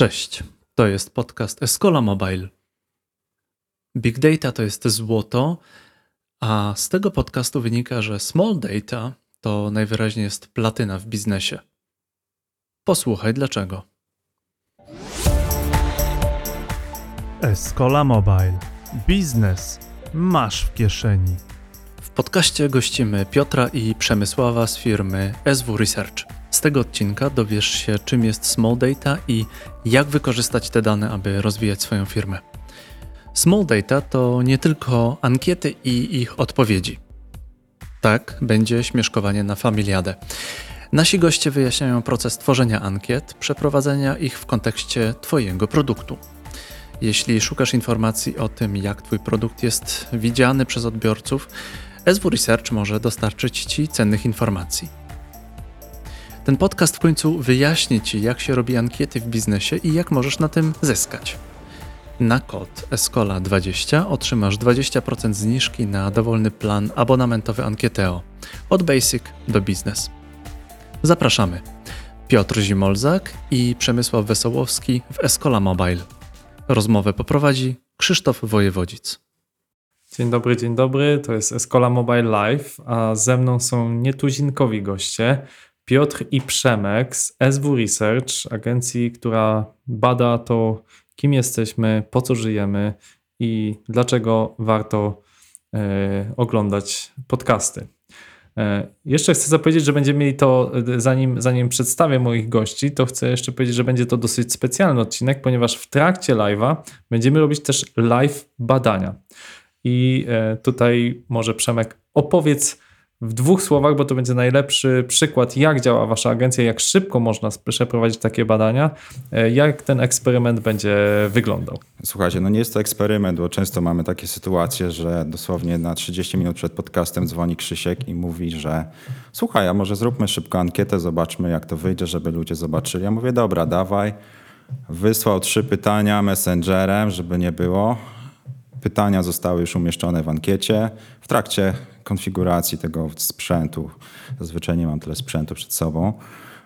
Cześć, to jest podcast Escola Mobile. Big Data to jest złoto, a z tego podcastu wynika, że small data to najwyraźniej jest platyna w biznesie. Posłuchaj dlaczego. Escola Mobile. Biznes masz w kieszeni. W podcaście gościmy Piotra i Przemysława z firmy SW Research. Z tego odcinka dowiesz się, czym jest small data i jak wykorzystać te dane, aby rozwijać swoją firmę. Small data to nie tylko ankiety i ich odpowiedzi. Tak, będzie śmieszkowanie na familiadę. Nasi goście wyjaśniają proces tworzenia ankiet, przeprowadzenia ich w kontekście Twojego produktu. Jeśli szukasz informacji o tym, jak Twój produkt jest widziany przez odbiorców, SW Research może dostarczyć Ci cennych informacji. Ten podcast w końcu wyjaśni Ci, jak się robi ankiety w biznesie i jak możesz na tym zyskać. Na kod Escola20 otrzymasz 20% zniżki na dowolny plan abonamentowy Ankieteo od Basic do Business. Zapraszamy. Piotr Zimolzak i Przemysław Wesołowski w Escola Mobile. Rozmowę poprowadzi Krzysztof Wojewodzic. Dzień dobry, dzień dobry. To jest Escola Mobile Live, a ze mną są nietuzinkowi goście. Piotr i Przemek z SW Research, agencji, która bada to, kim jesteśmy, po co żyjemy i dlaczego warto e, oglądać podcasty. E, jeszcze chcę zapowiedzieć, że będziemy mieli to, e, zanim, zanim przedstawię moich gości, to chcę jeszcze powiedzieć, że będzie to dosyć specjalny odcinek, ponieważ w trakcie live'a będziemy robić też live badania. I tutaj może Przemek opowiedz w dwóch słowach, bo to będzie najlepszy przykład, jak działa Wasza agencja, jak szybko można przeprowadzić takie badania, e, jak ten eksperyment będzie wyglądał. Słuchajcie, no nie jest to eksperyment, bo często mamy takie sytuacje, że dosłownie na 30 minut przed podcastem dzwoni Krzysiek i mówi, że słuchaj, a może zróbmy szybko ankietę, zobaczmy jak to wyjdzie, żeby ludzie zobaczyli. Ja mówię, dobra, dawaj. Wysłał trzy pytania messengerem, żeby nie było. Pytania zostały już umieszczone w ankiecie. W trakcie konfiguracji tego sprzętu, zazwyczaj nie mam tyle sprzętu przed sobą,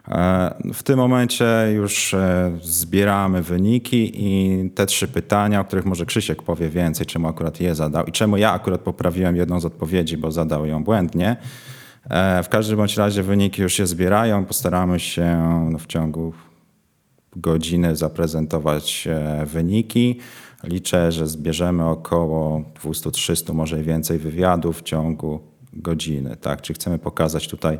e, w tym momencie już e, zbieramy wyniki i te trzy pytania, o których może Krzysiek powie więcej, czemu akurat je zadał i czemu ja akurat poprawiłem jedną z odpowiedzi, bo zadał ją błędnie. E, w każdym bądź razie wyniki już się zbierają. Postaramy się no, w ciągu godziny zaprezentować wyniki. Liczę, że zbierzemy około 200-300, może więcej wywiadów w ciągu godziny. Tak? Czy chcemy pokazać tutaj,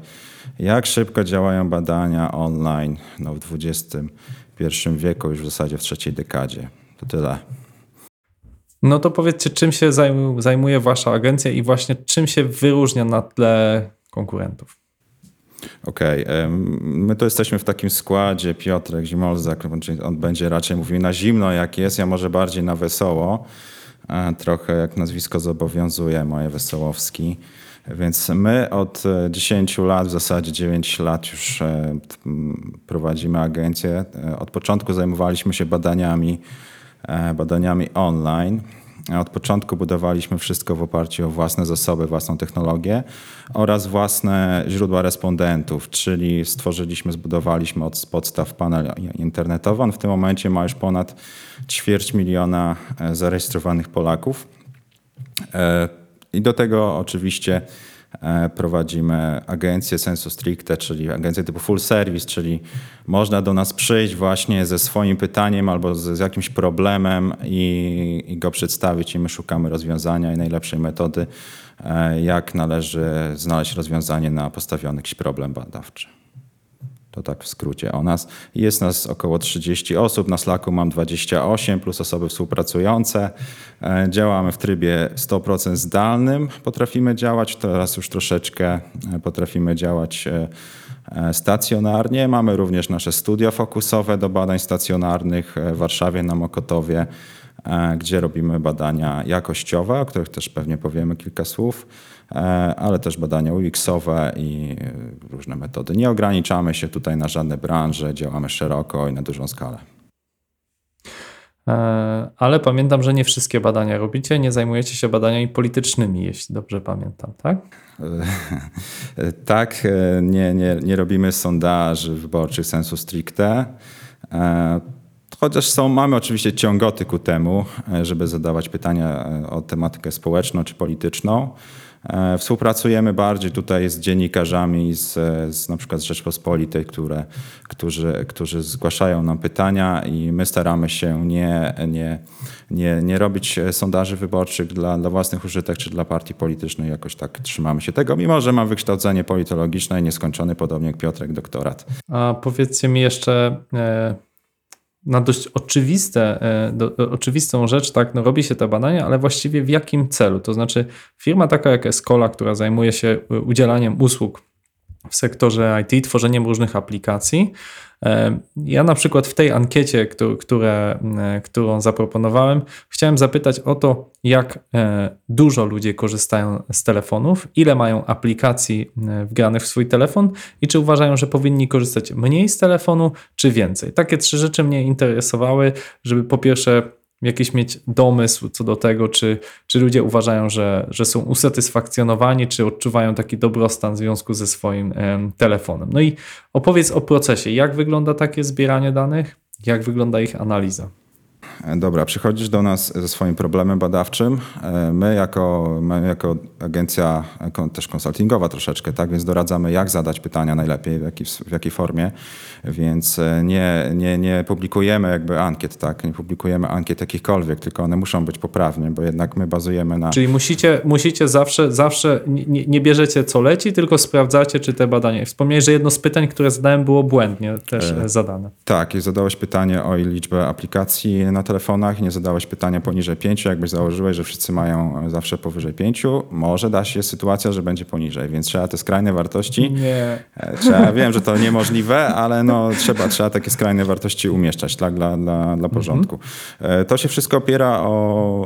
jak szybko działają badania online no, w XXI wieku, już w zasadzie w trzeciej dekadzie. To tyle. No to powiedzcie, czym się zajmuje Wasza agencja i właśnie czym się wyróżnia na tle konkurentów? Okej, okay. my to jesteśmy w takim składzie, Piotrek Zimolzak, on będzie raczej mówił na zimno jak jest, ja może bardziej na wesoło, trochę jak nazwisko zobowiązuje moje Wesołowski. Więc my od 10 lat, w zasadzie 9 lat już e, prowadzimy agencję. E, od początku zajmowaliśmy się badaniami, e, badaniami online. Od początku budowaliśmy wszystko w oparciu o własne zasoby, własną technologię oraz własne źródła respondentów, czyli stworzyliśmy, zbudowaliśmy od podstaw panel internetowy. On w tym momencie ma już ponad ćwierć miliona e, zarejestrowanych Polaków. E, I do tego oczywiście prowadzimy agencję sensu stricte, czyli agencję typu full service, czyli można do nas przyjść właśnie ze swoim pytaniem albo z, z jakimś problemem i, i, go przedstawić i my szukamy rozwiązania i najlepszej metody, e, jak należy znaleźć rozwiązanie na postawiony jakiś problem badawczy. To tak w skrócie o nas. Jest nas około 30 osób, na Slacku mam 28 plus osoby współpracujące. E, działamy w trybie 100% zdalnym. Potrafimy działać, teraz już troszeczkę e, potrafimy działać e, stacjonarnie. Mamy również nasze studia fokusowe do badań stacjonarnych w Warszawie na Mokotowie gdzie robimy badania jakościowe, o których też pewnie powiemy kilka słów. E, ale też badania UX-owe i różne metody. Nie ograniczamy się tutaj na żadne branże, działamy szeroko i na dużą skalę. E, ale pamiętam, że nie wszystkie badania robicie, nie zajmujecie się badaniami politycznymi, jeśli dobrze pamiętam, tak? tak, e, nie, nie, nie robimy sondaży wyborczych sensu stricte Chociaż są, mamy oczywiście ciągoty ku temu, żeby zadawać pytania o tematykę społeczną czy polityczną. E, Współpracujemy bardziej tutaj z dziennikarzami z, z na przykład z Rzeczpospolitej, które, którzy, którzy zgłaszają nam pytania i my staramy się nie, nie, nie, nie robić sondaży wyborczych dla, dla własnych użytek czy dla partii politycznej. Jakoś tak trzymamy się tego, mimo że mam wykształcenie politologiczne i nieskończony, podobnie jak Piotrek, doktorat. A powiedzcie mi jeszcze e, na dość oczywiste, e, do, oczywistą rzecz, tak, no robi się te badania, ale właściwie w jakim celu? To znaczy firma taka jak Escola, która zajmuje się e, udzielaniem usług w sektorze IT, tworzeniem różnych aplikacji. E, Ja na przykład w tej ankiecie, któ- które, którą zaproponowałem, chciałem zapytać o to, jak e, dużo ludzie korzystają z telefonów, ile mają aplikacji wgranych w swój telefon i czy uważają, że powinni korzystać mniej z telefonu, czy więcej. Takie trzy rzeczy mnie interesowały, żeby po pierwsze jakiś mieć domysł co do tego, czy, czy ludzie uważają, że, że są usatysfakcjonowani, czy odczuwają taki dobrostan w związku ze swoim em, telefonem. No i opowiedz o procesie. Jak wygląda takie zbieranie danych? Jak wygląda ich analiza? Dobra, przychodzisz do nas ze swoim problemem badawczym. E, My jako, my jako agencja też konsultingowa troszeczkę, tak, więc doradzamy, jak zadać pytania najlepiej, w, jaki, w jakiej formie, więc e, nie, nie, nie publikujemy jakby ankiet, tak, nie publikujemy ankiet jakichkolwiek, tylko one muszą być poprawne, bo jednak my bazujemy na... Czyli musicie, musicie zawsze, zawsze nie, nie- bierzecie co leci, tylko sprawdzacie, czy te badania. Wspomniałeś, że jedno z pytań, które zadałem, było błędnie też E, zadane. Tak, i zadałeś pytanie o liczbę aplikacji na telefonach, nie zadałeś pytania poniżej 5, jakbyś założyłeś, że wszyscy mają zawsze powyżej 5, może da się sytuacja, że będzie poniżej, więc trzeba te skrajne wartości Nie. E, Trzeba, wiem, że to niemożliwe, ale no, trzeba, trzeba takie skrajne wartości umieszczać tak, dla, dla, dla porządku. E, To się wszystko opiera o,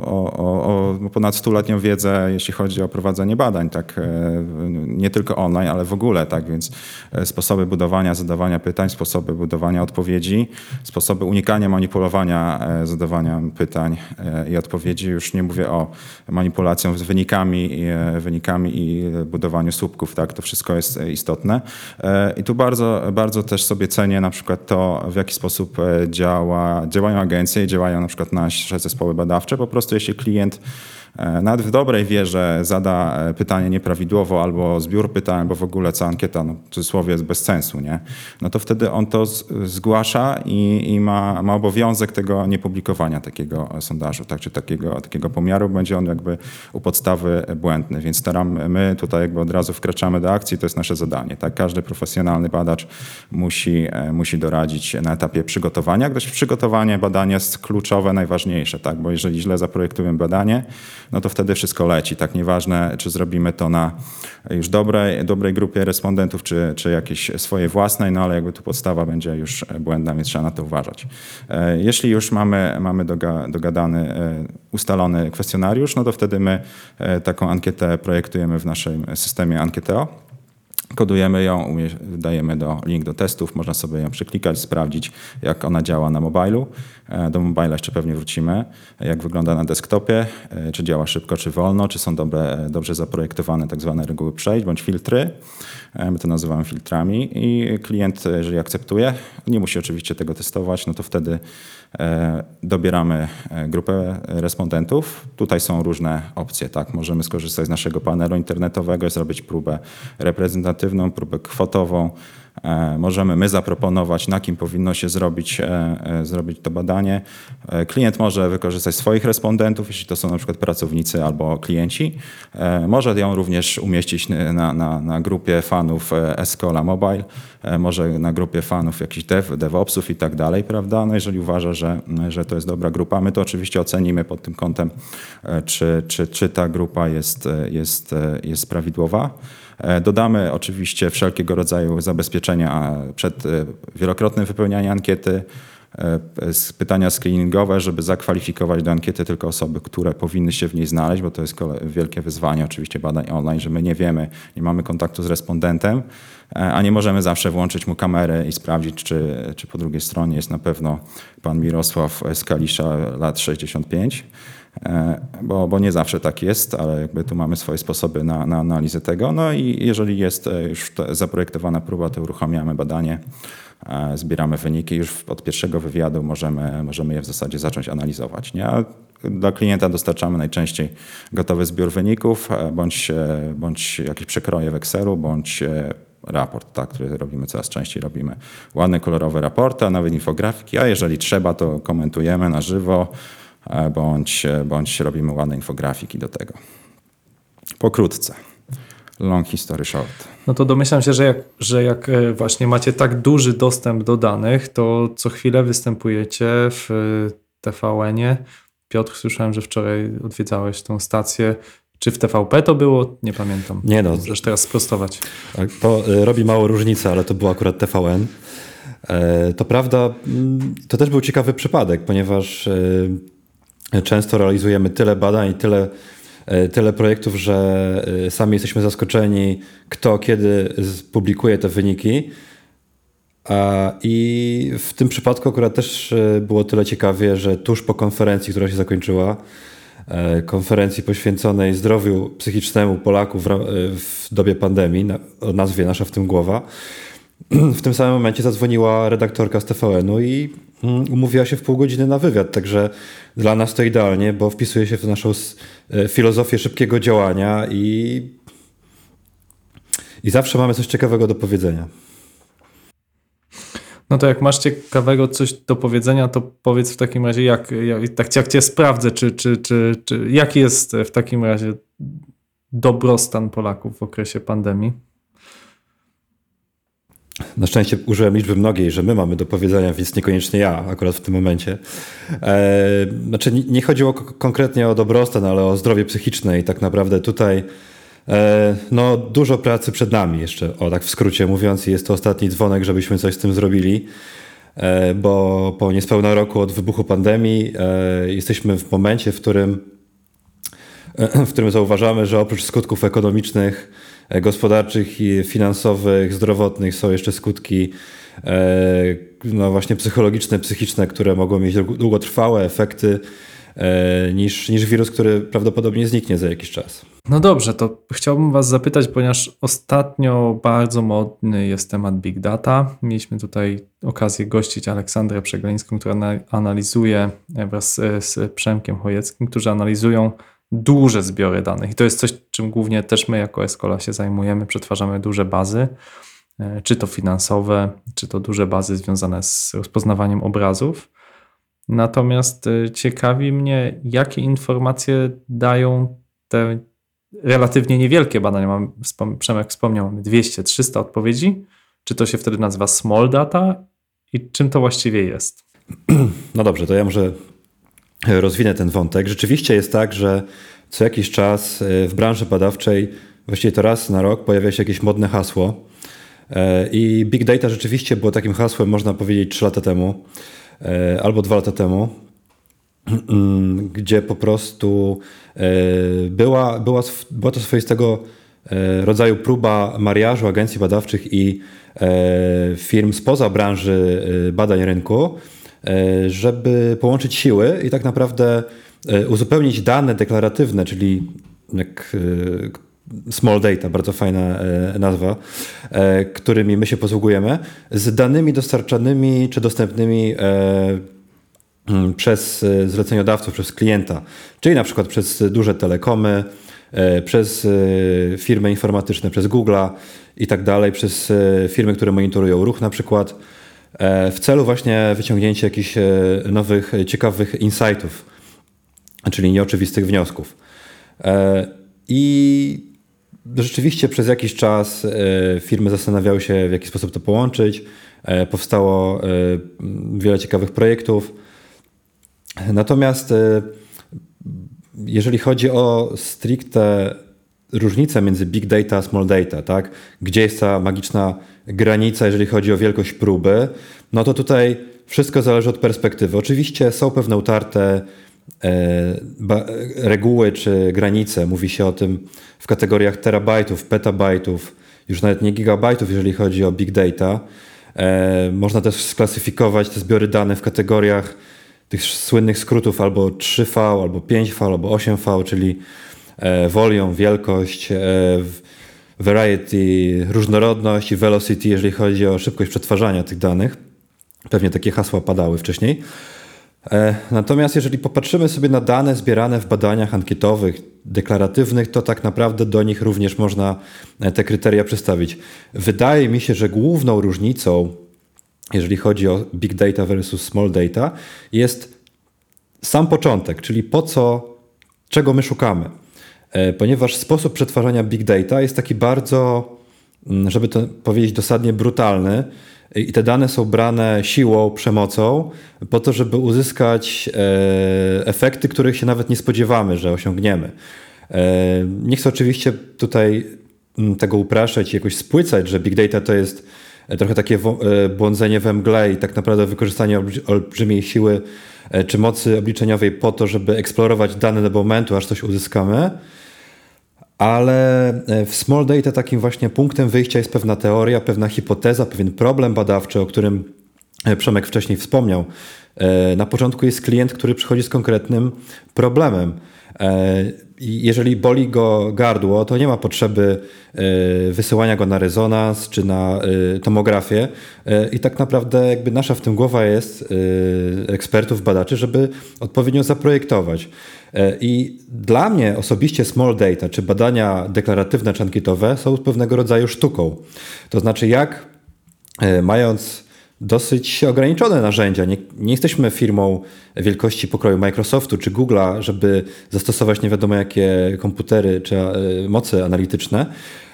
o, o, o ponad stuletnią wiedzę, jeśli chodzi o prowadzenie badań, tak, e, nie tylko online, ale w ogóle, tak, więc e, sposoby budowania, zadawania pytań, sposoby budowania odpowiedzi, sposoby unikania manipulowania e, zadawania pytań e, i odpowiedzi. Już nie mówię o manipulacją z wynikami, e, wynikami i budowaniu słupków, tak, to wszystko jest e, istotne. I tu bardzo, bardzo też sobie cenię na przykład to, w jaki sposób działa, działają agencje i działają na przykład nasze zespoły badawcze. Po prostu jeśli klient nawet w dobrej wierze zada e, pytanie nieprawidłowo albo zbiór pytań, albo w ogóle cała ankieta, no, w cudzysłowie jest bez sensu, nie? no to wtedy on to zgłasza i, i ma, ma obowiązek tego niepublikowania takiego sondażu, tak, czy takiego, takiego pomiaru, będzie on jakby u podstawy błędny, więc staramy, my tutaj jakby od razu wkraczamy do akcji, to jest nasze zadanie, tak, każdy profesjonalny badacz musi, e, musi doradzić na etapie przygotowania, gdyż przygotowanie badania jest kluczowe, najważniejsze, tak, bo jeżeli źle zaprojektujemy badanie, no to wtedy wszystko leci, tak, nieważne, czy zrobimy to na już dobrej, dobrej grupie respondentów, czy, czy jakiejś swojej własnej, no ale jakby tu podstawa będzie już błędna, więc trzeba na to uważać. E, Jeśli już mamy, mamy doga, dogadany, e, ustalony kwestionariusz, no to wtedy my e, taką ankietę projektujemy w naszym systemie Ankieteo. Kodujemy ją, dajemy do, link do testów, można sobie ją przeklikać, sprawdzić, jak ona działa na mobilu. E, Do mobila jeszcze pewnie wrócimy. Jak wygląda na desktopie, e, czy działa szybko, czy wolno, czy są dobre, dobrze zaprojektowane tak zwane reguły przejść bądź filtry. E, My to nazywamy filtrami i klient, e, jeżeli akceptuje, nie musi oczywiście tego testować, no to wtedy e, dobieramy e, grupę respondentów. Tutaj są różne opcje, tak? Możemy skorzystać z naszego panelu internetowego, zrobić próbę reprezentatywną, próbę kwotową. E, Możemy my zaproponować, na kim powinno się zrobić, e, e, zrobić to badanie. Klient może wykorzystać swoich respondentów, jeśli to są na przykład pracownicy albo klienci. Może ją również umieścić na, na, na grupie fanów Escola Mobile, może na grupie fanów jakichś dev, DevOpsów i tak dalej, prawda? No jeżeli uważa, że, że to jest dobra grupa, my to oczywiście ocenimy pod tym kątem, czy, czy, czy ta grupa jest, jest, jest prawidłowa. E, Dodamy oczywiście wszelkiego rodzaju zabezpieczenia przed e, wielokrotnym wypełnianiem ankiety, e, pytania screeningowe, żeby zakwalifikować do ankiety tylko osoby, które powinny się w niej znaleźć, bo to jest wielkie wyzwanie oczywiście badań online, że my nie wiemy, nie mamy kontaktu z respondentem, a nie możemy zawsze włączyć mu kamerę i sprawdzić, czy, czy po drugiej stronie jest na pewno pan Mirosław Skalisza, lat 65. E, Bo, bo nie zawsze tak jest, ale jakby tu mamy swoje sposoby na, na analizę tego. No i jeżeli jest e, już to zaprojektowana próba, to uruchamiamy badanie, e, zbieramy wyniki. Już od pierwszego wywiadu możemy, możemy je w zasadzie zacząć analizować. Nie? A dla klienta dostarczamy najczęściej gotowy zbiór wyników, bądź, bądź jakieś przekroje w Excelu, bądź raport, tak, który robimy coraz częściej. Robimy ładne, kolorowe raporty, a nawet infografiki, a jeżeli trzeba, to komentujemy na żywo, bądź, bądź robimy ładne infografiki do tego. Pokrótce. Long history short. No to domyślam się, że jak, że jak e, właśnie macie tak duży dostęp do danych, to co chwilę występujecie w e, TVN-ie. Piotr, słyszałem, że wczoraj odwiedzałeś tą stację. Czy w TVP to było? Nie pamiętam. Nie no. Możesz teraz sprostować. Tak, To y, robi mało różnicę, ale to był akurat TVN. E, To prawda, mm, to też był ciekawy przypadek, ponieważ często realizujemy tyle badań, tyle, e, tyle projektów, że y, sami jesteśmy zaskoczeni, kto kiedy publikuje te wyniki. I w tym przypadku akurat też e, było tyle ciekawie, że tuż po konferencji, która się zakończyła, e, konferencji poświęconej zdrowiu psychicznemu Polaków w, e, dobie pandemii, o nazwie Nasza w tym głowa, w tym samym momencie zadzwoniła redaktorka z TVN-u i umówiła się w pół godziny na wywiad, także dla nas to idealnie, bo wpisuje się w naszą e, filozofię szybkiego działania i, i zawsze mamy coś ciekawego do powiedzenia. No to jak masz ciekawego coś do powiedzenia, to powiedz w takim razie, jak, jak, jak cię sprawdzę, czy, czy, czy, czy jaki jest w takim razie dobrostan Polaków w okresie pandemii? Na szczęście użyłem liczby mnogiej, że my mamy do powiedzenia, więc niekoniecznie ja akurat w tym momencie. E, znaczy, nie, chodziło konkretnie o dobrostan, ale o zdrowie psychiczne i tak naprawdę tutaj e, no, dużo pracy przed nami jeszcze, o tak w skrócie mówiąc. Jest to ostatni dzwonek, żebyśmy coś z tym zrobili, e, bo po niespełna roku od wybuchu pandemii jesteśmy w momencie, w którym w którym zauważamy, że oprócz skutków ekonomicznych, gospodarczych, i finansowych, zdrowotnych są jeszcze skutki e, no właśnie psychologiczne, psychiczne, które mogą mieć długo- długotrwałe efekty e, niż, niż wirus, który prawdopodobnie zniknie za jakiś czas. No dobrze, to chciałbym Was zapytać, ponieważ ostatnio bardzo modny jest temat Big Data. Mieliśmy tutaj okazję gościć Aleksandrę Przegleńską, która na- analizuje e, wraz z Przemkiem Chojeckim, którzy analizują duże zbiory danych. I to jest coś, czym głównie też my jako Escola się zajmujemy. Przetwarzamy duże bazy, e, czy to finansowe, czy to duże bazy związane z rozpoznawaniem obrazów. Natomiast e, ciekawi mnie, jakie informacje dają te relatywnie niewielkie badania. Mam, Przemek wspomniał, mamy 200-300 odpowiedzi. Czy to się wtedy nazywa small data i czym to właściwie jest? No dobrze, to ja może rozwinę ten wątek. Rzeczywiście jest tak, że co jakiś czas e, w branży badawczej, właściwie to raz na rok, pojawia się jakieś modne hasło. E, I big data rzeczywiście było takim hasłem, można powiedzieć, 3 lata temu e, albo 2 lata temu, gdzie po prostu była, była, była to swoistego rodzaju próba mariażu agencji badawczych i firm spoza branży badań rynku, żeby połączyć siły i tak naprawdę e, uzupełnić dane deklaratywne, czyli jak e, small data, bardzo fajna e, nazwa, e, którymi my się posługujemy, z danymi dostarczanymi czy dostępnymi e, mm, przez e, zleceniodawców, przez klienta, czyli na przykład przez duże telekomy, e, przez e, firmy informatyczne, przez Google'a i tak dalej, przez e, firmy, które monitorują ruch na przykład, e, w celu właśnie wyciągnięcia jakichś e, nowych, e, ciekawych insightów, czyli nieoczywistych wniosków. E, I rzeczywiście przez jakiś czas e, firmy zastanawiały się, w jaki sposób to połączyć. E, Powstało e, wiele ciekawych projektów. Natomiast e, jeżeli chodzi o stricte różnicę między big data a small data, tak? gdzie jest ta magiczna granica, jeżeli chodzi o wielkość próby, no to tutaj wszystko zależy od perspektywy. Oczywiście są pewne utarte e, ba- reguły czy granice. Mówi się o tym w kategoriach terabajtów, petabajtów, już nawet nie gigabajtów, jeżeli chodzi o big data. E, można też sklasyfikować te zbiory danych w kategoriach tych słynnych skrótów albo 3V, albo 5V, albo 8V, czyli e, volume, wielkość, e, variety, różnorodność i velocity, jeżeli chodzi o szybkość przetwarzania tych danych. Pewnie takie hasła padały wcześniej. E, natomiast jeżeli popatrzymy sobie na dane zbierane w badaniach ankietowych, deklaratywnych, to tak naprawdę do nich również można e, te kryteria przedstawić. Wydaje mi się, że główną różnicą, jeżeli chodzi o big data versus small data, jest sam początek, czyli po co, czego my szukamy. E, ponieważ sposób przetwarzania big data jest taki bardzo, mm, żeby to powiedzieć dosadnie, brutalny i te dane są brane siłą, przemocą, po to, żeby uzyskać e, efekty, których się nawet nie spodziewamy, że osiągniemy. E, nie chcę oczywiście tutaj mm, tego upraszać jakoś spłycać, że big data to jest trochę takie błądzenie we mgle i tak naprawdę wykorzystanie olbrzymiej siły czy mocy obliczeniowej po to, żeby eksplorować dane do momentu, aż coś uzyskamy. Ale e, w small data takim właśnie punktem wyjścia jest pewna teoria, pewna hipoteza, pewien problem badawczy, o którym e, Przemek wcześniej wspomniał. E, na początku jest klient, który przychodzi z konkretnym problemem. Jeżeli boli go gardło, to nie ma potrzeby wysyłania go na rezonans czy na tomografię. I tak naprawdę jakby nasza w tym głowa jest ekspertów, badaczy, żeby odpowiednio zaprojektować. E, I dla mnie osobiście small data, czy badania deklaratywne czy ankietowe są pewnego rodzaju sztuką. To znaczy, jak e, mając dosyć ograniczone narzędzia. Nie, nie, jesteśmy firmą wielkości pokroju Microsoftu czy Google'a, żeby zastosować nie wiadomo jakie komputery czy e, moce analityczne,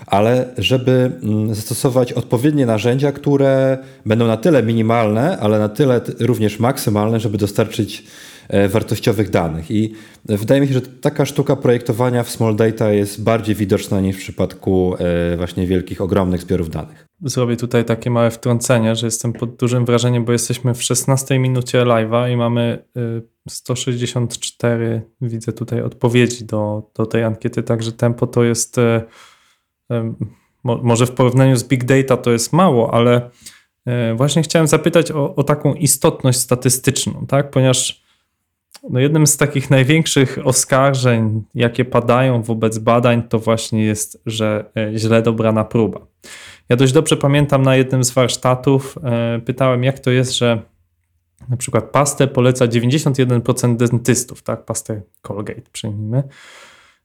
ale żeby mm, zastosować odpowiednie narzędzia, które będą na tyle minimalne, ale na tyle również maksymalne, żeby dostarczyć wartościowych danych. I wydaje mi się, że taka sztuka projektowania w small data jest bardziej widoczna niż w przypadku e, właśnie wielkich, ogromnych zbiorów danych. Zrobię tutaj takie małe wtrącenie, że jestem pod dużym wrażeniem, bo jesteśmy w 16 minucie live'a i mamy 164, e, widzę tutaj odpowiedzi do, do tej ankiety, także tempo to jest może w porównaniu z big data to jest mało, ale właśnie chciałem zapytać o, o taką istotność statystyczną, tak? ponieważ no jednym z takich największych oskarżeń, jakie padają wobec badań, to właśnie jest, że e, źle dobrana próba. Ja dość dobrze pamiętam na jednym z warsztatów, e, pytałem, jak to jest, że na przykład pastę poleca 91% dentystów, tak? Pastę Colgate przyjmijmy.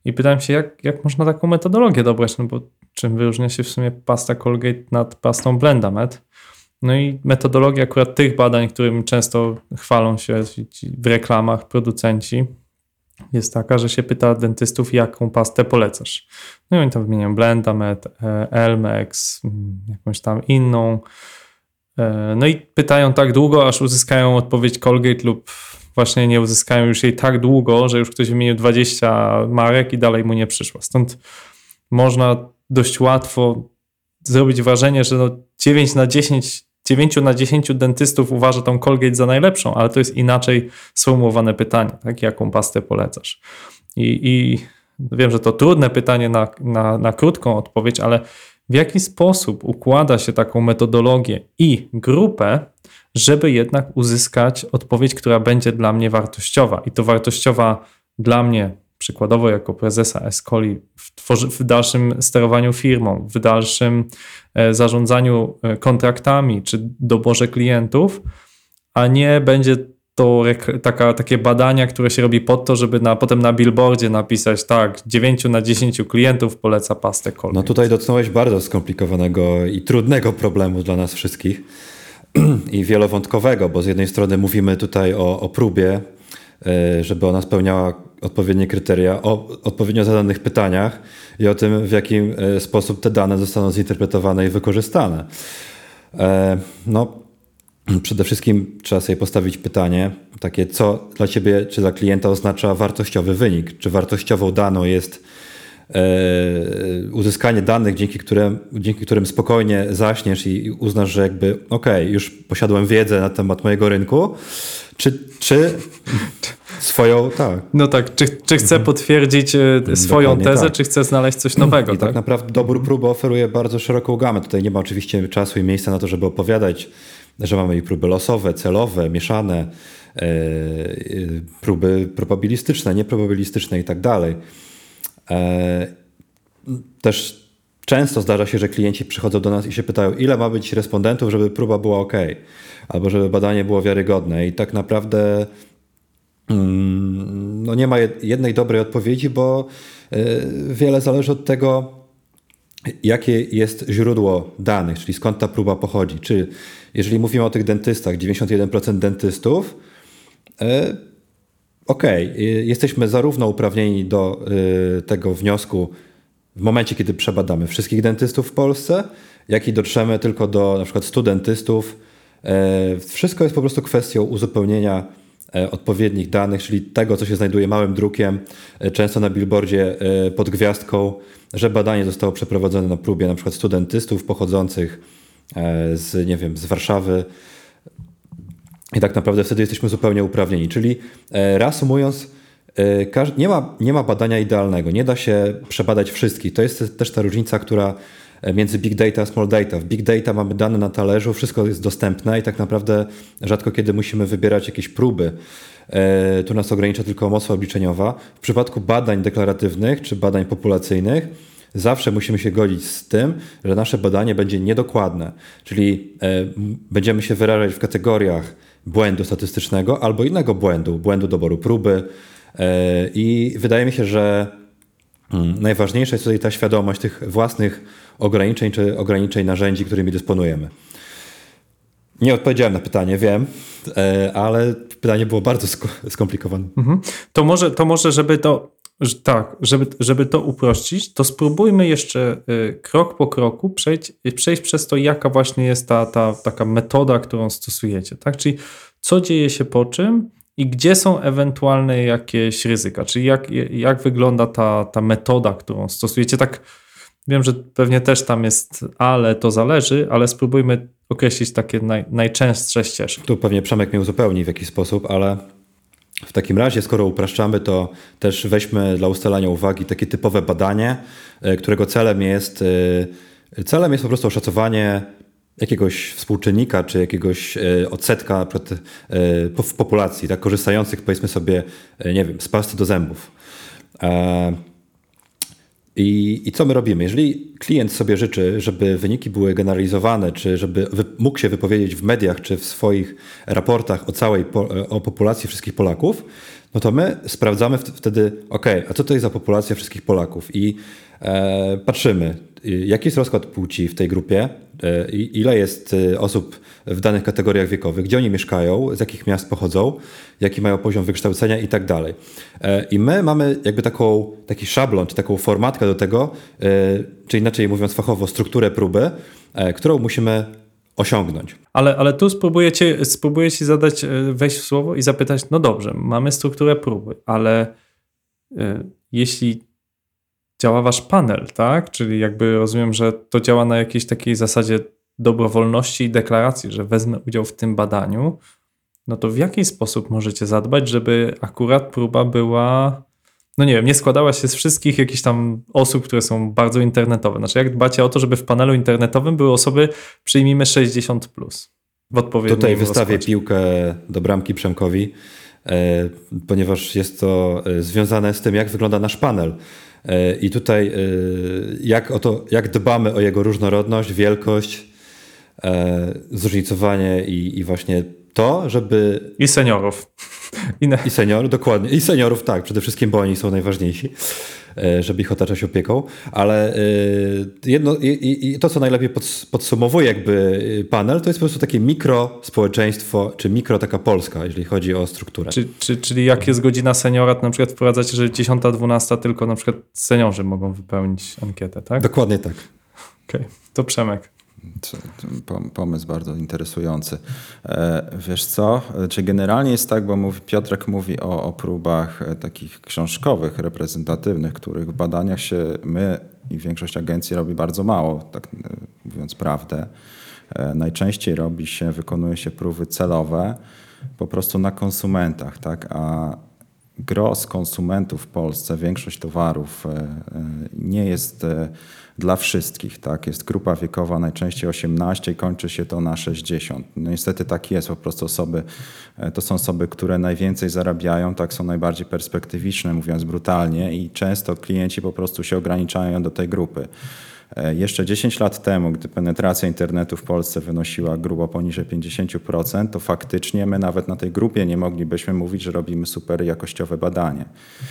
I pytałem się, jak, jak można taką metodologię dobrać, no bo czym wyróżnia się w sumie pasta Colgate nad pastą Blendamed? No i metodologia akurat tych badań, którym często chwalą się w reklamach producenci, jest taka, że się pyta dentystów, jaką pastę polecasz. No i oni tam wymieniają Blendamed, e, Elmex, mm, jakąś tam inną. E, no i pytają tak długo, aż uzyskają odpowiedź Colgate lub właśnie nie uzyskają już jej tak długo, że już ktoś wymienił 20 marek i dalej mu nie przyszło. Stąd można dość łatwo zrobić wrażenie, że no 9 na 10 9 na 10 dentystów uważa tą Colgate za najlepszą, ale to jest inaczej sformułowane pytanie, tak? jaką pastę polecasz. I, i wiem, że to trudne pytanie na, na, na krótką odpowiedź, ale w jaki sposób układa się taką metodologię i grupę, żeby jednak uzyskać odpowiedź, która będzie dla mnie wartościowa. I to wartościowa dla mnie przykładowo jako prezesa Escoli w, w dalszym sterowaniu firmą, w dalszym e, zarządzaniu e, kontraktami czy doborze klientów, a nie będzie to taka, takie badania, które się robi po to, żeby na, potem na billboardzie napisać tak, 9 na 10 klientów poleca pastę Colgate. No tutaj dotknąłeś bardzo skomplikowanego i trudnego problemu dla nas wszystkich i wielowątkowego, bo z jednej strony mówimy tutaj o, o próbie, żeby ona spełniała odpowiednie kryteria o odpowiednio zadanych pytaniach i o tym, w jaki e, sposób te dane zostaną zinterpretowane i wykorzystane. E, no, przede wszystkim trzeba sobie postawić pytanie, takie co dla ciebie czy dla klienta oznacza wartościowy wynik. Czy wartościową daną jest e, uzyskanie danych, dzięki którym, dzięki którym spokojnie zaśniesz i uznasz, że jakby ok, już posiadłem wiedzę na temat mojego rynku, czy, czy swoją, tak. No tak, czy, czy chce potwierdzić e, swoją Dokładnie tezę, tak. czy chce znaleźć coś nowego, I tak, tak? naprawdę dobór próby oferuje bardzo szeroką gamę. Tutaj nie ma oczywiście czasu i miejsca na to, żeby opowiadać, że mamy i próby losowe, celowe, mieszane, e, e, próby probabilistyczne, nieprobabilistyczne i tak dalej. Też często zdarza się, że klienci przychodzą do nas i się pytają, ile ma być respondentów, żeby próba była ok, albo żeby badanie było wiarygodne. I tak naprawdę mm, no nie ma jed- jednej dobrej odpowiedzi, bo y, wiele zależy od tego, jakie jest źródło danych, czyli skąd ta próba pochodzi. Czy jeżeli mówimy o tych dentystach, 91% dentystów, y, okej, y, jesteśmy zarówno uprawnieni do tego wniosku w momencie, kiedy przebadamy wszystkich dentystów w Polsce, jak i dotrzemy tylko do na przykład 100 dentystów. E, Wszystko jest po prostu kwestią uzupełnienia e, odpowiednich danych, czyli tego, co się znajduje małym drukiem, e, często na billboardzie pod gwiazdką, że badanie zostało przeprowadzone na próbie na przykład 100 dentystów pochodzących z, nie wiem, z Warszawy, i tak naprawdę wtedy jesteśmy zupełnie uprawnieni. Czyli reasumując, nie ma, nie ma badania idealnego, nie da się przebadać wszystkich. To jest też ta różnica, która e, między big data a small data. W big data mamy dane na talerzu, wszystko jest dostępne i tak naprawdę rzadko kiedy musimy wybierać jakieś próby. E, Tu nas ogranicza tylko moc obliczeniowa. W przypadku badań deklaratywnych czy badań populacyjnych zawsze musimy się godzić z tym, że nasze badanie będzie niedokładne, czyli e, będziemy się wyrażać w kategoriach błędu statystycznego albo innego błędu, błędu doboru próby. E, I wydaje mi się, że mm, najważniejsza jest tutaj ta świadomość tych własnych ograniczeń czy ograniczeń narzędzi, którymi dysponujemy. Nie odpowiedziałem na pytanie, wiem, e, ale pytanie było bardzo sko- skomplikowane. Mhm. To może, to może, żeby to, tak, żeby, żeby to uprościć, to spróbujmy jeszcze y, krok po kroku przejść, przejść przez to, jaka właśnie jest ta, ta taka metoda, którą stosujecie, tak? Czyli co dzieje się po czym i gdzie są ewentualne jakieś ryzyka, czyli jak, jak wygląda ta, ta metoda, którą stosujecie, tak wiem, że pewnie też tam jest, ale to zależy, ale spróbujmy określić takie naj, najczęstsze ścieżki. Tu pewnie Przemek mnie uzupełni w jakiś sposób, ale w takim razie, skoro upraszczamy, to też weźmy dla ustalania uwagi takie typowe badanie, e, którego celem jest, e, celem jest po prostu oszacowanie jakiegoś współczynnika czy jakiegoś e, odsetka e, w populacji, tak, korzystających powiedzmy sobie, e, nie wiem, z pasty do zębów. I, I co my robimy? Jeżeli klient sobie życzy, żeby wyniki były generalizowane, czy żeby mógł się wypowiedzieć w mediach, czy w swoich raportach o całej po, o populacji wszystkich Polaków, no to my sprawdzamy wt- wtedy, ok, a co to jest za populacja wszystkich Polaków? I patrzymy, y, jaki jest rozkład płci w tej grupie, e, ile jest y, osób w danych kategoriach wiekowych, gdzie oni mieszkają, z jakich miast pochodzą, jaki mają poziom wykształcenia i tak dalej. E, I my mamy jakby taką, taki szablon, czy taką formatkę do tego, e, czy inaczej mówiąc fachowo, strukturę próby, e, którą musimy osiągnąć. Ale, ale tu spróbujecie, spróbujecie zadać, e, wejść w słowo i zapytać, no dobrze, mamy strukturę próby, ale e, jeśli działa wasz panel, tak? Czyli jakby rozumiem, że to działa na jakiejś takiej zasadzie dobrowolności i deklaracji, że wezmę udział w tym badaniu, no to w jaki sposób możecie zadbać, żeby akurat próba była, no nie wiem, nie składała się z wszystkich jakichś tam osób, które są bardzo internetowe. Znaczy, jak dbacie o to, żeby w panelu internetowym były osoby, przyjmijmy 60 plus w odpowiednim Tutaj wystawię rozkładzie. piłkę do bramki Przemkowi, e, ponieważ jest to e, związane z tym, jak wygląda nasz panel. E, I tutaj e, jak, o to, jak dbamy o jego różnorodność, wielkość, e, zróżnicowanie i, i właśnie to, żeby I seniorów. I na, I senior, dokładnie. I seniorów, tak, przede wszystkim, bo oni są najważniejsi, żeby ich otaczać opieką. Ale e, jedno, i, i- to, co najlepiej pods- podsumowuje jakby e, panel, to jest po prostu takie mikro społeczeństwo, czy mikro taka Polska, jeżeli chodzi o strukturę. czy, czy, czyli jak jest godzina seniora, to na przykład wprowadzacie, że 10, 12 tylko na przykład seniorzy mogą wypełnić ankietę, tak? Dokładnie tak. Okej, to Przemek. Pomysł bardzo interesujący. E, Wiesz co, czy generalnie jest tak, bo mówi, Piotrek mówi o, o próbach e, takich książkowych, reprezentatywnych, których w badaniach się my i większość agencji robi bardzo mało, tak e, mówiąc prawdę. Najczęściej robi się, wykonuje się próby celowe po prostu na konsumentach, tak? A gros konsumentów w Polsce, większość towarów nie jest dla wszystkich. Tak? Jest grupa wiekowa najczęściej 18 i kończy się to na 60. No niestety tak jest, po prostu osoby, e, to są osoby, które najwięcej zarabiają, tak są najbardziej perspektywiczne, mówiąc brutalnie i często klienci po prostu się ograniczają do tej grupy. E, Jeszcze 10 lat temu, gdy penetracja internetu w Polsce wynosiła grubo poniżej 50%, to faktycznie my nawet na tej grupie nie moglibyśmy mówić, że robimy super jakościowe badanie.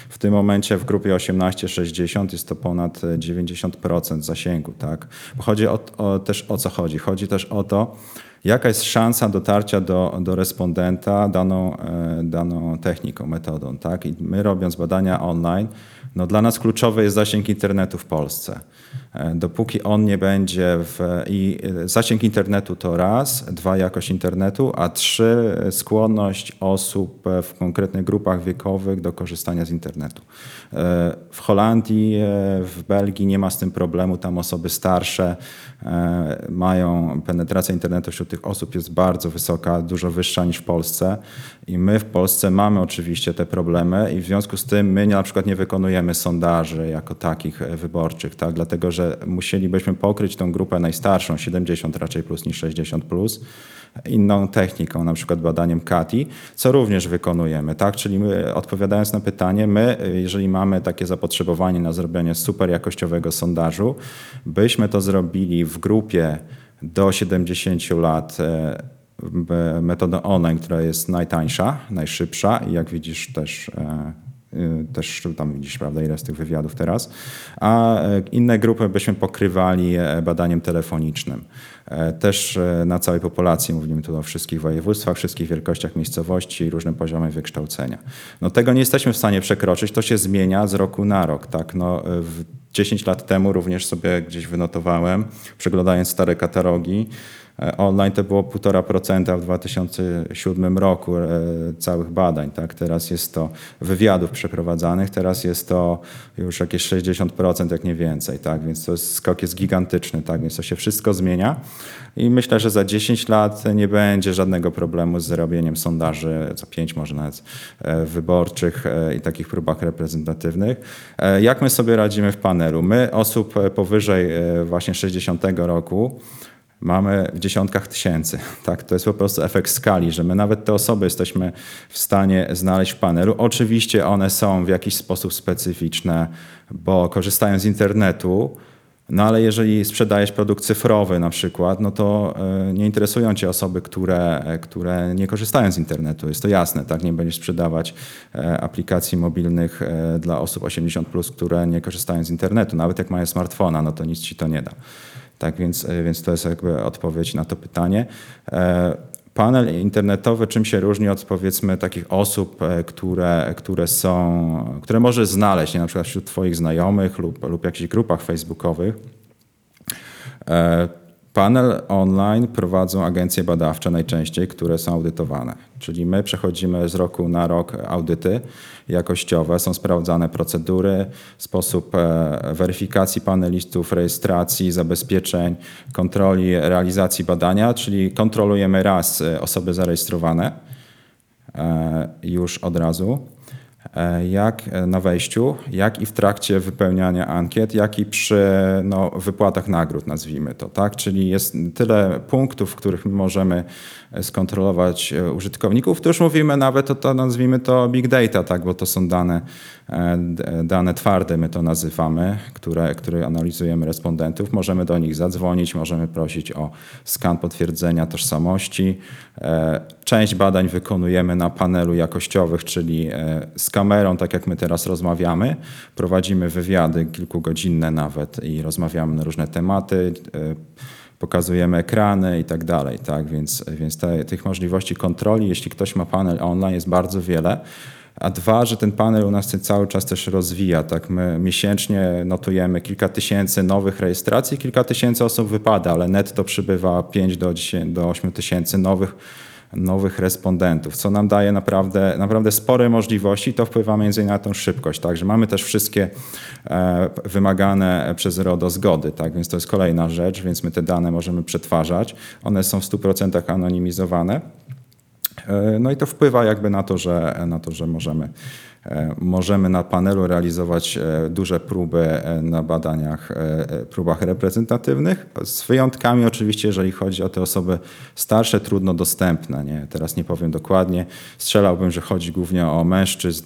W tym momencie w grupie 18-60 jest to ponad e, 90% zasięgu. Tak? Chodzi o, o, też o co chodzi? Chodzi też o to, jaka jest szansa dotarcia do, do respondenta daną, e, daną techniką, metodą. Tak? I my robiąc badania online, no dla nas kluczowy jest zasięg internetu w Polsce. E, Dopóki on nie będzie w. I e, zasięg internetu to raz, dwa jakość internetu, a trzy e, skłonność osób w konkretnych grupach wiekowych do korzystania z internetu. W Holandii, w Belgii nie ma z tym problemu. Tam osoby starsze mają penetracja internetu wśród tych osób jest bardzo wysoka, dużo wyższa niż w Polsce. I my w Polsce mamy oczywiście te problemy, i w związku z tym my na przykład nie wykonujemy sondaży jako takich wyborczych, tak? dlatego że musielibyśmy pokryć tą grupę najstarszą, 70 raczej plus niż 60 plus, inną techniką, na przykład badaniem CATI, co również wykonujemy. Tak? Czyli my, odpowiadając na pytanie, my, jeżeli mamy takie zapotrzebowanie na zrobienie super jakościowego sondażu, byśmy to zrobili w grupie do 70 lat e, metodą online, która jest najtańsza, najszybsza i jak widzisz też e, też tam widzisz, prawda, ile z tych wywiadów teraz, a e, inne grupy byśmy pokrywali e, badaniem telefonicznym. E, Też na całej populacji, mówimy tu o wszystkich województwach, wszystkich wielkościach miejscowości i różnym poziomie wykształcenia. No tego nie jesteśmy w stanie przekroczyć, to się zmienia z roku na rok, tak, no e, w 10 lat temu również sobie gdzieś wynotowałem, przeglądając stare katalogi, Online to było 1,5% w 2007 roku e, całych badań. Tak? Teraz jest to wywiadów przeprowadzanych, teraz jest to już jakieś 60%, jak nie więcej. Tak? Więc to jest, skok jest gigantyczny, tak? więc to się wszystko zmienia. I myślę, że za 10 lat nie będzie żadnego problemu z zrobieniem sondaży, za 5 może nawet, e, wyborczych e, i takich próbach reprezentatywnych. E, Jak my sobie radzimy w panelu? My osób e, powyżej e, właśnie 60 roku mamy w dziesiątkach tysięcy. Tak? To jest po prostu efekt skali, że my nawet te osoby jesteśmy w stanie znaleźć w panelu. Oczywiście one są w jakiś sposób specyficzne, bo korzystają z internetu, no ale jeżeli sprzedajesz produkt cyfrowy na przykład, no to e, nie interesują cię osoby, które, e, które nie korzystają z internetu. Jest to jasne, tak? Nie będziesz sprzedawać e, aplikacji mobilnych dla osób 80+, plus, które nie korzystają z internetu. Nawet jak mają smartfona, no to nic ci to nie da. Tak więc, e, więc to jest jakby odpowiedź na to pytanie. E, Panel internetowy czym się różni od powiedzmy takich osób, e, które, które są, które możesz znaleźć nie, na przykład wśród twoich znajomych lub, lub jakichś grupach facebookowych. Panel online prowadzą agencje badawcze najczęściej, które są audytowane. Czyli my przechodzimy z roku na rok audyty jakościowe, są sprawdzane procedury, sposób e, weryfikacji panelistów, rejestracji, zabezpieczeń, kontroli realizacji badania, czyli kontrolujemy raz e, osoby zarejestrowane e, już od razu jak na wejściu, jak i w trakcie wypełniania ankiet, jak i przy no, wypłatach nagród, nazwijmy to. Tak? Czyli jest tyle punktów, w których my możemy skontrolować e, użytkowników. Tu już mówimy nawet o to, nazwijmy to big data, tak? bo to są dane, e, dane twarde, my to nazywamy, które, które analizujemy respondentów. Możemy do nich zadzwonić, możemy prosić o skan potwierdzenia tożsamości. Część badań wykonujemy na panelu jakościowych, czyli e, z kamerą, tak jak my teraz rozmawiamy. Prowadzimy wywiady kilkugodzinne nawet i rozmawiamy na różne tematy. e, Pokazujemy ekrany i tak dalej, tak? Więc, więc te, tych możliwości kontroli, jeśli ktoś ma panel online, jest bardzo wiele. A dwa, że ten panel u nas się cały czas też rozwija. Tak? My miesięcznie notujemy kilka tysięcy nowych rejestracji, kilka tysięcy osób wypada, ale netto przybywa 5 do, 10, do 8 tysięcy nowych, nowych respondentów, co nam daje naprawdę, naprawdę spore możliwości. To wpływa między innymi na tą szybkość. Także mamy też wszystkie e, wymagane przez RODO zgody, tak? więc to jest kolejna rzecz, więc my te dane możemy przetwarzać. One są w 100% anonimizowane. E, No i to wpływa jakby na to, że, na to, że możemy Możemy na panelu realizować e, duże próby e, na badaniach, e, e, próbach reprezentatywnych, z wyjątkami oczywiście, jeżeli chodzi o te osoby starsze, trudno dostępne. Nie? Teraz nie powiem dokładnie. Strzelałbym, że chodzi głównie o mężczyzn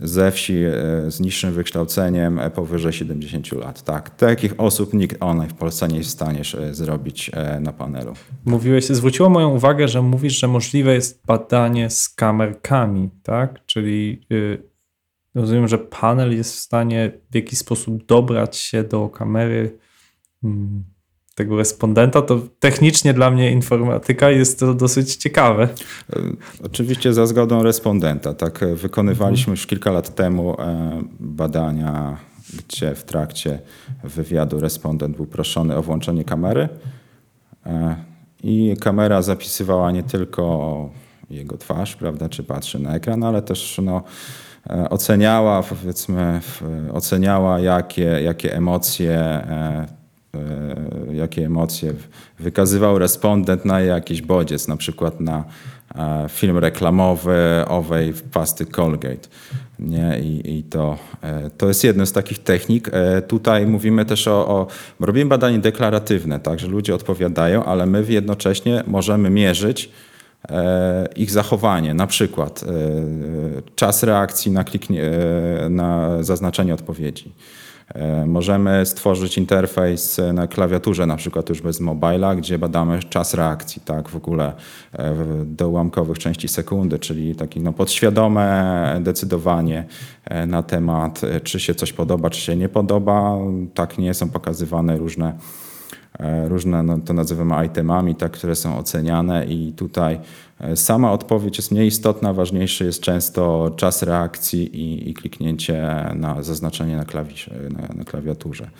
ze wsi e, z niższym wykształceniem e, powyżej 70 lat. Tak, takich osób nikt online w Polsce nie jest w stanie e, zrobić e, na panelu. Mówiłeś, zwróciło moją uwagę, że mówisz, że możliwe jest badanie z kamerkami, tak? Czyli y, rozumiem, że panel jest w stanie w jakiś sposób dobrać się do kamery mm, tego respondenta. To technicznie dla mnie informatyka jest to dosyć ciekawe. E, Oczywiście za zgodą respondenta. Tak, e, wykonywaliśmy już kilka lat temu e, badania, gdzie w trakcie wywiadu respondent był proszony o włączenie kamery i kamera zapisywała nie tylko jego twarz, prawda, czy patrzy na ekran, ale też no, oceniała, powiedzmy, oceniała jakie, jakie emocje e, e, jakie emocje wykazywał respondent na jakiś bodziec, na przykład na e, film reklamowy owej pasty Colgate. Nie? I, i to, e, to jest jedna z takich technik. E, Tutaj mówimy też o, o robimy badanie deklaratywne, tak, że ludzie odpowiadają, ale my jednocześnie możemy mierzyć e, ich zachowanie, na przykład e, czas reakcji na, kliknie, e, na zaznaczenie odpowiedzi. E, Możemy stworzyć interfejs na klawiaturze, na przykład już bez mobila, gdzie badamy czas reakcji, tak, w ogóle e, do ułamkowych części sekundy, czyli takie no, podświadome decydowanie e, na temat, e, czy się coś podoba, czy się nie podoba. Tak nie są pokazywane różne e, różne, no, to nazywamy itemami, tak, które są oceniane i tutaj e, sama odpowiedź jest mniej istotna, ważniejszy jest często czas reakcji i, i kliknięcie na zaznaczenie na, klawisz, na, na klawiaturze.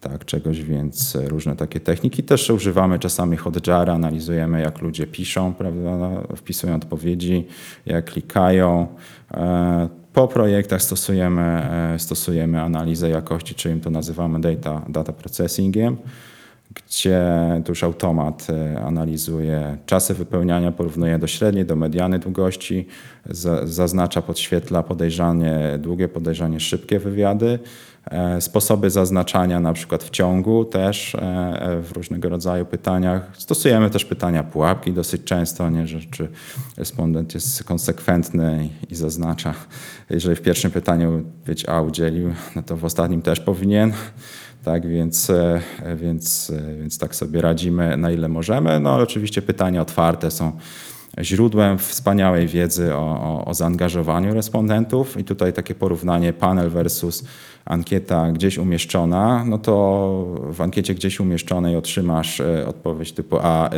Tak, czegoś, więc e, różne takie techniki. Też używamy czasami hotjara, analizujemy jak ludzie piszą, prawda, wpisują odpowiedzi, jak klikają. E, Po projektach stosujemy, e, stosujemy analizę jakości, czyli to nazywamy data, data processingiem gdzie tu już automat e, analizuje czasy wypełniania, porównuje do średniej, do mediany długości, za- zaznacza, podświetla podejrzanie długie, podejrzanie szybkie wywiady, e, sposoby zaznaczania na przykład w ciągu też e, w różnego rodzaju pytaniach. Stosujemy też pytania pułapki dosyć często, nie, że czy respondent jest konsekwentny i zaznacza, jeżeli w pierwszym pytaniu być A udzielił, no to w ostatnim też powinien. Tak, więc, e, więc, e, więc tak sobie radzimy na ile możemy. No ale oczywiście pytania otwarte są źródłem wspaniałej wiedzy o, o, o zaangażowaniu respondentów. I tutaj takie porównanie panel versus ankieta gdzieś umieszczona, no to w ankiecie gdzieś umieszczonej otrzymasz e, odpowiedź typu A,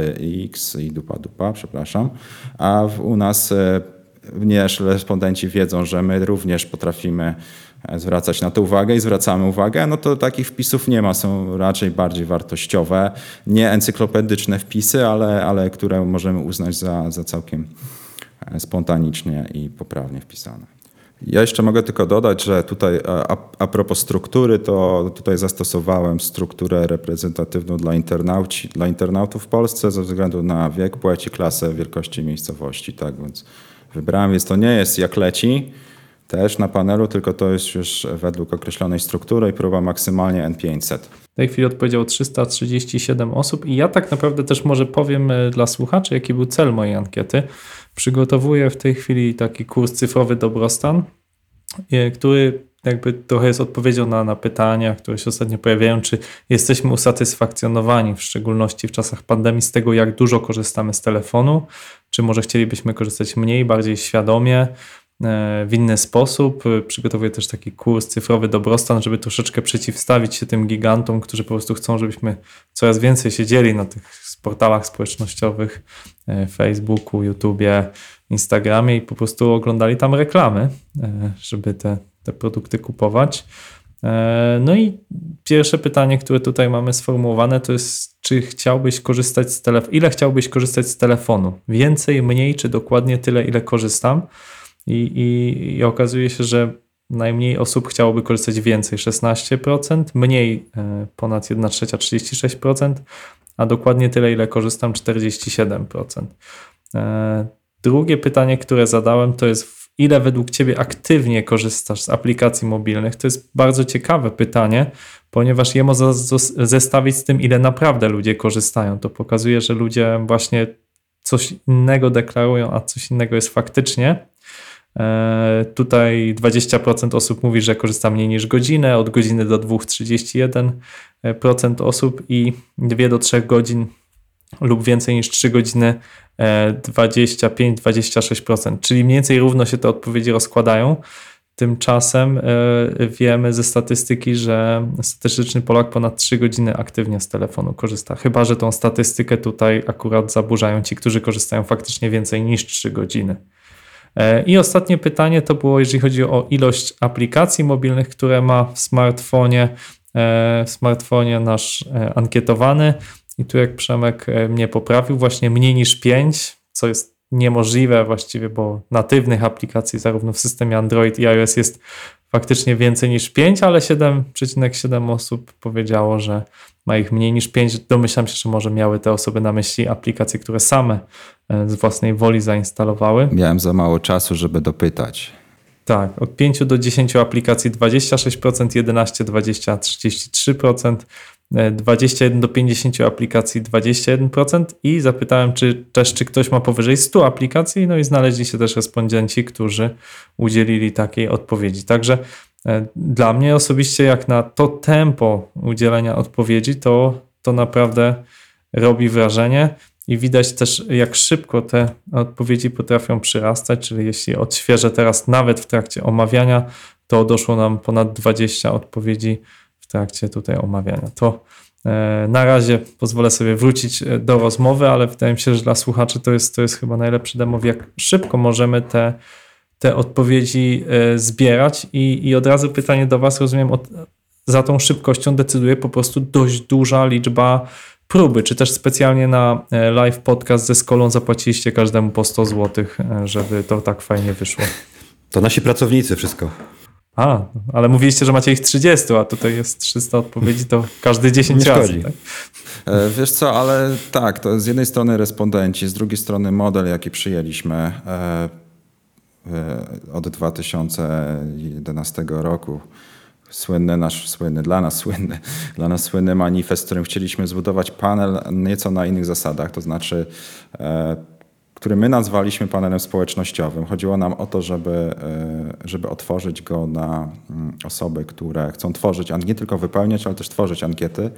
X i dupa dupa, przepraszam, a w, u nas ponieważ respondenci wiedzą, że my również potrafimy zwracać na to uwagę i zwracamy uwagę, no to takich wpisów nie ma, są raczej bardziej wartościowe, nie encyklopedyczne wpisy, ale, ale które możemy uznać za, za całkiem e, spontanicznie i poprawnie wpisane. Ja jeszcze mogę tylko dodać, że tutaj a, a propos struktury, to tutaj zastosowałem strukturę reprezentatywną dla, internauci, dla internautów w Polsce ze względu na wiek, płeć i klasę wielkości miejscowości. Tak więc wybrałem, więc to nie jest jak leci też na panelu, tylko to jest już według określonej struktury i próba maksymalnie N500. W tej chwili odpowiedziało 337 osób i ja tak naprawdę też może powiem e, dla słuchaczy, jaki był cel mojej ankiety. Przygotowuję w tej chwili taki kurs cyfrowy dobrostan, e, który jakby trochę jest odpowiedzią na, na pytania, które się ostatnio pojawiają, czy jesteśmy usatysfakcjonowani, w szczególności w czasach pandemii, z tego, jak dużo korzystamy z telefonu, czy może chcielibyśmy korzystać mniej, bardziej świadomie, w inny sposób. E, Przygotowuję też taki kurs cyfrowy dobrostan, żeby troszeczkę przeciwstawić się tym gigantom, którzy po prostu chcą, żebyśmy coraz więcej siedzieli na tych portalach społecznościowych, e, Facebooku, YouTubie, Instagramie i po prostu oglądali tam reklamy, e, żeby te, te produkty kupować. E, No i pierwsze pytanie, które tutaj mamy sformułowane, to jest, czy chciałbyś korzystać z telefonu, ile chciałbyś korzystać z telefonu? Więcej, mniej, czy dokładnie tyle, ile korzystam? I, i, i okazuje się, że najmniej osób chciałoby korzystać więcej, 16%, mniej e, ponad 1 trzecia, 36%, a dokładnie tyle, ile korzystam, 47%. E, Drugie pytanie, które zadałem, to jest ile według Ciebie aktywnie korzystasz z aplikacji mobilnych? To jest bardzo ciekawe pytanie, ponieważ je można zestawić z tym, ile naprawdę ludzie korzystają. To pokazuje, że ludzie właśnie coś innego deklarują, a coś innego jest faktycznie. E, Tutaj 20% osób mówi, że korzysta mniej niż godzinę, od godziny do 2,31% osób i 2 do 3 godzin lub więcej niż 3 godziny e, 25-26%, czyli mniej więcej równo się te odpowiedzi rozkładają. Tymczasem e, wiemy ze statystyki, że statystyczny Polak ponad 3 godziny aktywnie z telefonu korzysta. Chyba, że tą statystykę tutaj akurat zaburzają ci, którzy korzystają faktycznie więcej niż 3 godziny. E, I ostatnie pytanie to było, jeżeli chodzi o ilość aplikacji mobilnych, które ma w smartfonie, e, w smartfonie nasz e, ankietowany. I tu jak Przemek mnie poprawił, właśnie mniej niż 5, co jest niemożliwe właściwie, bo natywnych aplikacji zarówno w systemie Android i iOS jest faktycznie więcej niż 5, ale 7,7 osób powiedziało, że ma ich mniej niż 5. Domyślam się, że może miały te osoby na myśli aplikacje, które same e, z własnej woli zainstalowały. Miałem za mało czasu, żeby dopytać. Tak, od 5 do 10 aplikacji 26%, 11, 20, 33%, e, 21 do 50 aplikacji 21% i zapytałem, czy też czy ktoś ma powyżej 100 aplikacji, no i znaleźli się też respondenci, którzy udzielili takiej odpowiedzi. Także dla mnie osobiście jak na to tempo udzielenia odpowiedzi, to, to naprawdę robi wrażenie. I widać też, jak szybko te odpowiedzi potrafią przyrastać, czyli jeśli odświeżę teraz nawet w trakcie omawiania, to doszło nam ponad 20 odpowiedzi w trakcie tutaj omawiania. To e, na razie pozwolę sobie wrócić e, do rozmowy, ale wydaje mi się, że dla słuchaczy to jest, to jest chyba najlepszy demo, jak szybko możemy te, te odpowiedzi e, zbierać. I, I od razu pytanie do Was, rozumiem, od, za tą szybkością decyduje po prostu dość duża liczba próby, czy też specjalnie na e, live podcast ze Skolą zapłaciliście każdemu po 100 zł, żeby to tak fajnie wyszło. To nasi pracownicy wszystko. A, ale mówiliście, że macie ich 30, a tutaj jest 300 odpowiedzi, to każdy 10 Nie razy. Tak? E, Wiesz co, ale tak, to z jednej strony respondenci, z drugiej strony model, jaki przyjęliśmy e, e, od 2011 roku. Słynny nasz, słynny, dla nas słynny, dla nas słynny manifest, w którym chcieliśmy zbudować panel nieco na innych zasadach, to znaczy e, który my nazwaliśmy panelem społecznościowym. Chodziło nam o to, żeby, e, żeby otworzyć go na mm, osoby, które chcą tworzyć, nie tylko wypełniać, ale też tworzyć ankiety.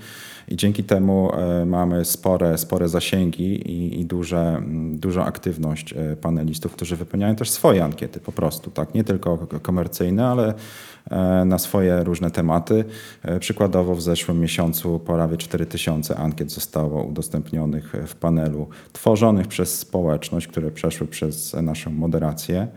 I dzięki temu e, mamy spore, spore zasięgi i, i duże, dużą aktywność e, panelistów, którzy wypełniają też swoje ankiety po prostu, tak? Nie tylko komercyjne, ale e, na swoje różne tematy. Przykładowo w zeszłym miesiącu prawie 4000 ankiet zostało udostępnionych w panelu, tworzonych przez społeczność, które przeszły przez naszą moderację.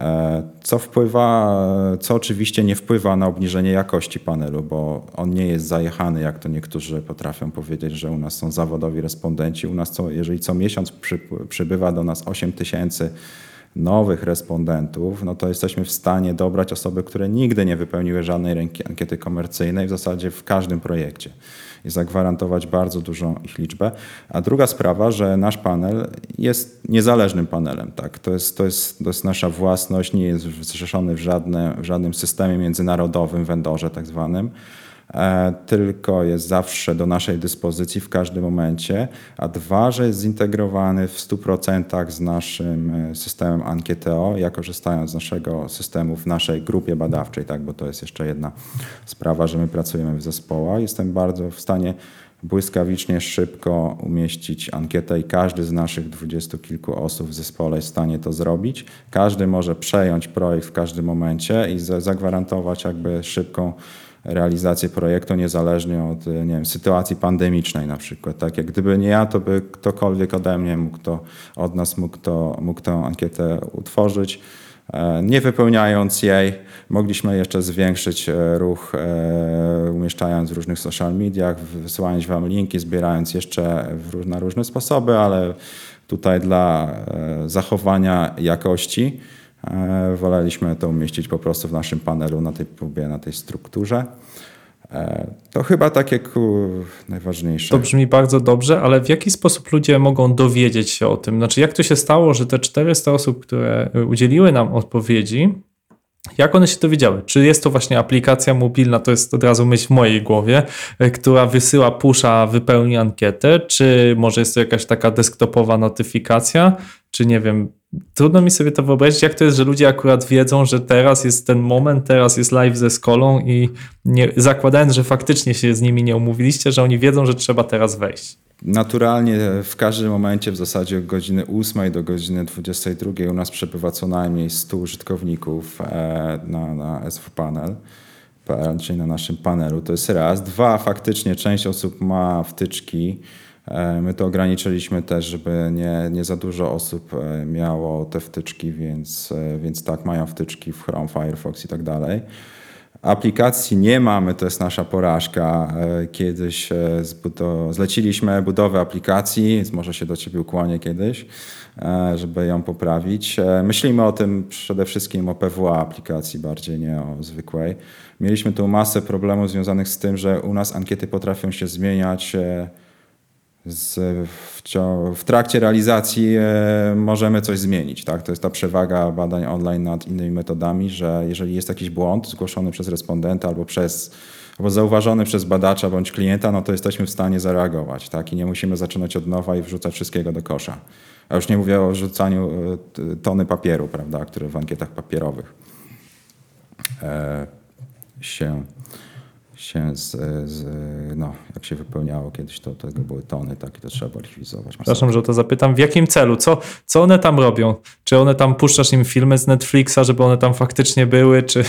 E, Co wpływa, co oczywiście nie wpływa na obniżenie jakości panelu, bo on nie jest zajechany, jak to niektórzy potrafią powiedzieć, że u nas są zawodowi respondenci. U nas, co, jeżeli co miesiąc przy, przybywa do nas 8 tysięcy nowych respondentów, no to jesteśmy w stanie dobrać osoby, które nigdy nie wypełniły żadnej ankiety komercyjnej w zasadzie w każdym projekcie i zagwarantować bardzo dużą ich liczbę. A druga sprawa, że nasz panel jest niezależnym panelem. Tak? To, jest, to, jest, to jest nasza własność, nie jest zrzeszony w, żadne, w żadnym systemie międzynarodowym, vendorze tak zwanym tylko jest zawsze do naszej dyspozycji w każdym momencie, a dwa, że jest zintegrowany w 100% z naszym e, systemem Ankieteo, ja korzystając z naszego systemu w naszej grupie badawczej, tak, bo to jest jeszcze jedna sprawa, że my pracujemy w zespołach. Jestem bardzo w stanie błyskawicznie, szybko umieścić ankietę i każdy z naszych dwudziestu kilku osób w zespole jest w stanie to zrobić. Każdy może przejąć projekt w każdym momencie i za- zagwarantować jakby szybką realizację projektu niezależnie od nie wiem, sytuacji pandemicznej na przykład. Tak? Jak gdyby nie ja, to by ktokolwiek ode mnie mógł to, od nas mógł, to, mógł tę ankietę utworzyć. E, Nie wypełniając jej, mogliśmy jeszcze zwiększyć e, ruch, e, umieszczając w różnych social mediach, wysyłając wam linki, zbierając jeszcze na różne sposoby, ale tutaj dla e, zachowania jakości e, woleliśmy to umieścić po prostu w naszym panelu na tej próbie, na tej strukturze. E, To chyba takie najważniejsze. To brzmi bardzo dobrze, ale w jaki sposób ludzie mogą dowiedzieć się o tym? Znaczy, jak to się stało, że te 400 osób, które udzieliły nam odpowiedzi, jak one się dowiedziały? Czy jest to właśnie aplikacja mobilna, to jest od razu myśl w mojej głowie, y, która wysyła pusza, wypełni ankietę, czy może jest to jakaś taka desktopowa notyfikacja, czy nie wiem, trudno mi sobie to wyobrazić, jak to jest, że ludzie akurat wiedzą, że teraz jest ten moment, teraz jest live ze skolą i nie, zakładając, że faktycznie się z nimi nie umówiliście, że oni wiedzą, że trzeba teraz wejść. Naturalnie w każdym momencie, w zasadzie od godziny 8 do godziny 22 u nas przebywa co najmniej 100 użytkowników e, na, na SV Panel, czyli na naszym panelu. To jest raz. Dwa, faktycznie część osób ma wtyczki. E, My to ograniczyliśmy też, żeby nie, nie za dużo osób e, miało te wtyczki, więc, e, więc tak, mają wtyczki w Chrome, Firefox i tak dalej. Aplikacji nie mamy, to jest nasza porażka. Kiedyś zleciliśmy budowę aplikacji, może się do Ciebie ukłonię kiedyś, żeby ją poprawić. Myślimy o tym przede wszystkim o PWA aplikacji, bardziej nie o zwykłej. Mieliśmy tu masę problemów związanych z tym, że u nas ankiety potrafią się zmieniać z, w, w trakcie realizacji e, możemy coś zmienić. Tak? To jest ta przewaga badań online nad innymi metodami, że jeżeli jest jakiś błąd zgłoszony przez respondenta albo przez albo zauważony przez badacza bądź klienta, no to jesteśmy w stanie zareagować. Tak? I nie musimy zaczynać od nowa i wrzucać wszystkiego do kosza. A już nie mówię o rzucaniu e, tony papieru, prawda, które w ankietach papierowych e, się się z, z, no, jak się wypełniało kiedyś, to tego były tony, tak, i to trzeba było archiwizować. Przepraszam, że to zapytam. W jakim celu? Co, co one tam robią? Czy one tam puszczasz im filmy z Netflixa, żeby one tam faktycznie były? Czy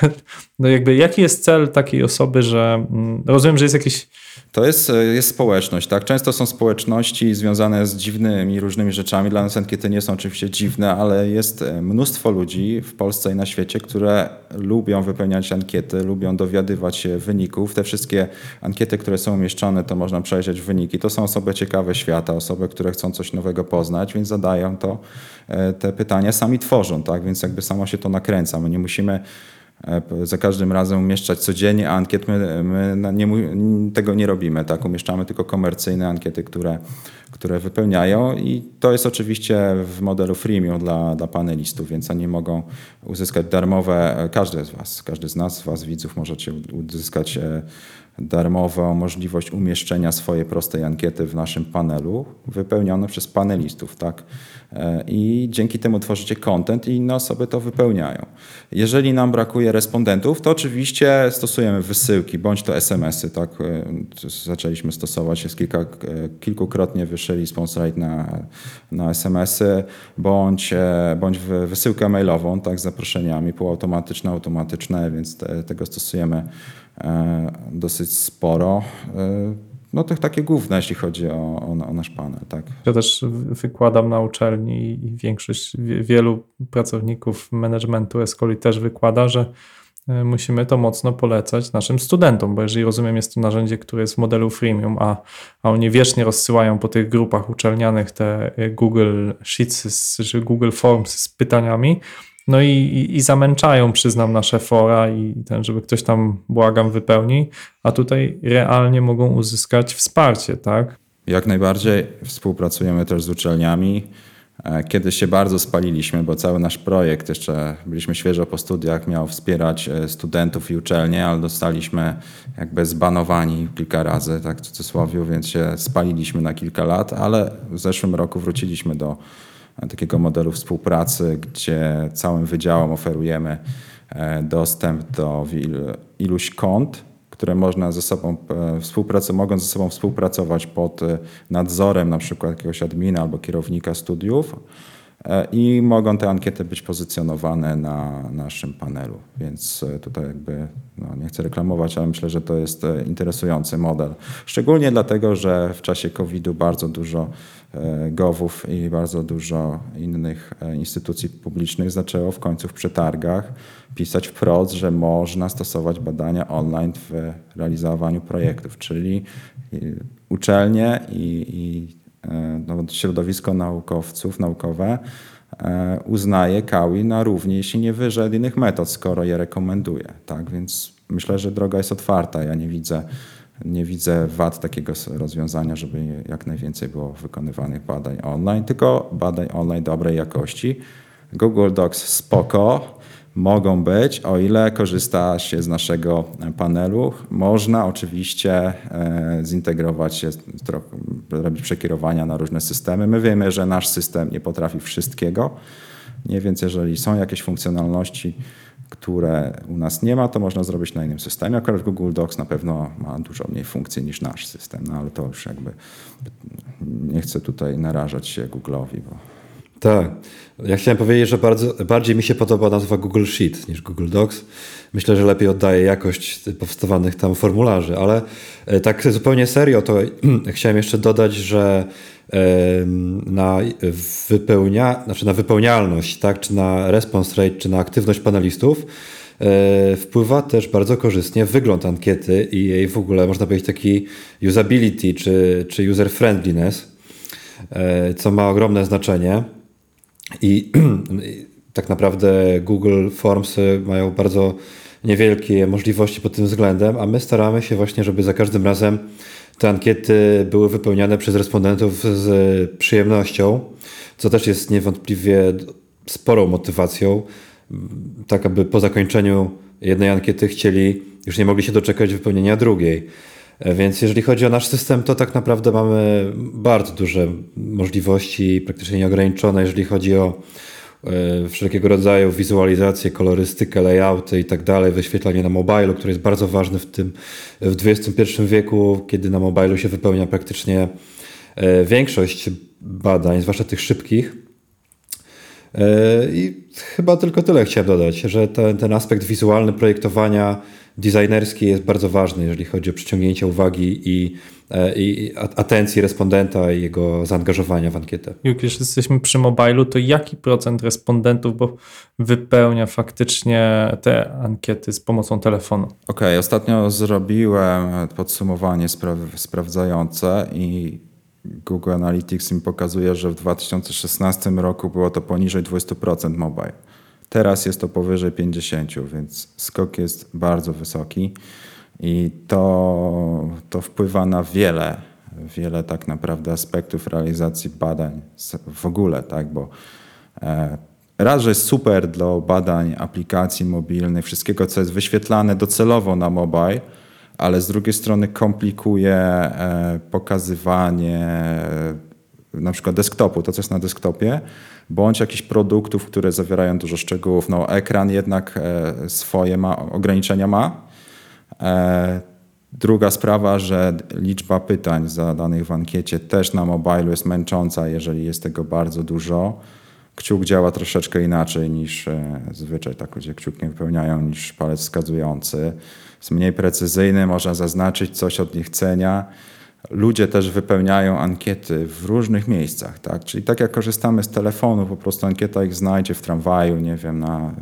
no jakby jaki jest cel takiej osoby, że mm, rozumiem, że jest jakiś. To jest, jest społeczność, tak? Często są społeczności związane z dziwnymi różnymi rzeczami. Dla nas ankiety nie są oczywiście dziwne, ale jest e, mnóstwo ludzi w Polsce i na świecie, które lubią wypełniać ankiety, lubią dowiadywać się wyników. Te wszystkie ankiety, które są umieszczone, to można przejrzeć wyniki. To są osoby ciekawe świata, osoby, które chcą coś nowego poznać, więc zadają to, e, te pytania, sami tworzą, tak? Więc jakby samo się to nakręca. My nie musimy za każdym razem umieszczać codziennie ankiet. My, my nie, tego nie robimy, tak? Umieszczamy tylko komercyjne ankiety, które, które wypełniają i to jest oczywiście w modelu freemium dla, dla panelistów, więc oni mogą uzyskać darmowe, e, każdy z was, każdy z nas, was widzów możecie uzyskać e, darmową możliwość umieszczenia swojej prostej ankiety w naszym panelu, wypełnione przez panelistów, tak? E, I dzięki temu tworzycie content i inne osoby to wypełniają. Jeżeli nam brakuje respondentów, to oczywiście stosujemy wysyłki, bądź to SMS-y, tak? E, Zaczęliśmy stosować, jest kilka, e, kilkukrotnie wyszli response rate na, na SMS-y, bądź, bądź wy- wysyłkę mailową, tak? Z zaproszeniami półautomatyczne, automatyczne, więc te, tego stosujemy dosyć sporo. E, No to takie główne, jeśli chodzi o, o, o nasz panel, tak. Ja też wy- wykładam na uczelni i większość, wie- wielu pracowników managementu Escoli też wykłada, że e, musimy to mocno polecać naszym studentom, bo jeżeli rozumiem, jest to narzędzie, które jest w modelu freemium, a, a oni wiecznie rozsyłają po tych grupach uczelnianych te e, Google Sheets czy Google Forms z pytaniami, no i, i, i zamęczają, przyznam, nasze fora i ten, żeby ktoś tam, błagam, wypełni, a tutaj realnie mogą uzyskać wsparcie, tak? Jak najbardziej współpracujemy też z uczelniami. E, Kiedyś się bardzo spaliliśmy, bo cały nasz projekt, jeszcze byliśmy świeżo po studiach, miał wspierać e, studentów i uczelnie, ale dostaliśmy jakby zbanowani kilka razy, tak w cudzysłowie, więc się spaliliśmy na kilka lat, ale w zeszłym roku wróciliśmy do takiego modelu współpracy, gdzie całym wydziałom oferujemy e, dostęp do iluś kont, które można ze sobą e, współpracy, mogą ze sobą współpracować pod e, nadzorem na przykład jakiegoś admina albo kierownika studiów i mogą te ankiety być pozycjonowane na naszym panelu. Więc tutaj jakby, no nie chcę reklamować, ale myślę, że to jest interesujący model. Szczególnie dlatego, że w czasie COVID-u bardzo dużo gowów i bardzo dużo innych e, instytucji publicznych zaczęło w końcu w przetargach pisać wprost, że można stosować badania online w realizowaniu projektów, czyli y, uczelnie i, i e, no, środowisko naukowców, naukowe e, uznaje KAWI na równi, jeśli nie wyżej innych metod, skoro je rekomenduje. Tak? Więc myślę, że droga jest otwarta. Ja nie widzę, nie widzę wad takiego rozwiązania, żeby jak najwięcej było wykonywanych badań online, tylko badań online dobrej jakości. Google Docs spoko, mogą być, o ile korzysta się z naszego panelu. Można oczywiście e, zintegrować się, robić przekierowania na różne systemy. My wiemy, że nasz system nie potrafi wszystkiego. Nie więc jeżeli są jakieś funkcjonalności, które u nas nie ma, to można zrobić na innym systemie. Akurat Google Docs na pewno ma dużo mniej funkcji niż nasz system, no ale to już jakby nie chcę tutaj narażać się Google'owi, bo Tak. Ja chciałem powiedzieć, że bardzo, bardziej mi się podoba nazwa Google Sheet niż Google Docs. Myślę, że lepiej oddaje jakość powstawanych tam formularzy, ale e, tak zupełnie serio, to chciałem jeszcze dodać, że em, na wypełnia, znaczy na wypełnialność, tak, czy na response rate, czy na aktywność panelistów e, wpływa też bardzo korzystnie wygląd ankiety i jej w ogóle, można powiedzieć, taki usability, czy, czy user friendliness, e, co ma ogromne znaczenie. I tak naprawdę Google Forms mają bardzo niewielkie możliwości pod tym względem, a my staramy się właśnie, żeby za każdym razem te ankiety były wypełniane przez respondentów z przyjemnością, co też jest niewątpliwie sporą motywacją, tak aby po zakończeniu jednej ankiety chcieli, już nie mogli się doczekać wypełnienia drugiej. E, Więc jeżeli chodzi o nasz system, to tak naprawdę mamy bardzo duże możliwości, praktycznie nieograniczone, jeżeli chodzi o e, wszelkiego rodzaju wizualizację, kolorystykę, layouty i tak dalej, wyświetlanie na mobilu, które jest bardzo ważne w tym w XXI wieku, kiedy na mobilu się wypełnia praktycznie e, większość badań, zwłaszcza tych szybkich. I chyba tylko tyle chciałem dodać, że ten, ten aspekt wizualny projektowania designerski jest bardzo ważny, jeżeli chodzi o przyciągnięcie uwagi i, e, i atencji respondenta i jego zaangażowania w ankietę. Jak już jesteśmy przy mobilu, to jaki procent respondentów bo wypełnia faktycznie te ankiety z pomocą telefonu? Okej, ostatnio zrobiłem podsumowanie spra- sprawdzające i Google Analytics mi pokazuje, że w 2016 roku było to poniżej 20% mobile. Teraz jest to powyżej 50%, więc skok jest bardzo wysoki i to, to wpływa na wiele, wiele tak naprawdę aspektów realizacji badań w ogóle, tak, bo e, raz, że jest super dla badań aplikacji mobilnych, wszystkiego, co jest wyświetlane docelowo na mobile, ale z drugiej strony komplikuje e, pokazywanie e, na przykład desktopu, to co jest na desktopie, bądź jakichś produktów, które zawierają dużo szczegółów. No, ekran jednak e, swoje ma, ograniczenia ma. E, Druga sprawa, że liczba pytań zadanych w ankiecie też na mobilu jest męcząca, jeżeli jest tego bardzo dużo. Kciuk działa troszeczkę inaczej niż e, zwyczaj, tak ludzie kciuk nie wypełniają, niż palec wskazujący. Jest mniej precyzyjny, można zaznaczyć coś od niechcenia. Ludzie też wypełniają ankiety w różnych miejscach, tak? Czyli tak jak korzystamy z telefonu, po prostu ankieta ich znajdzie w tramwaju, nie wiem, na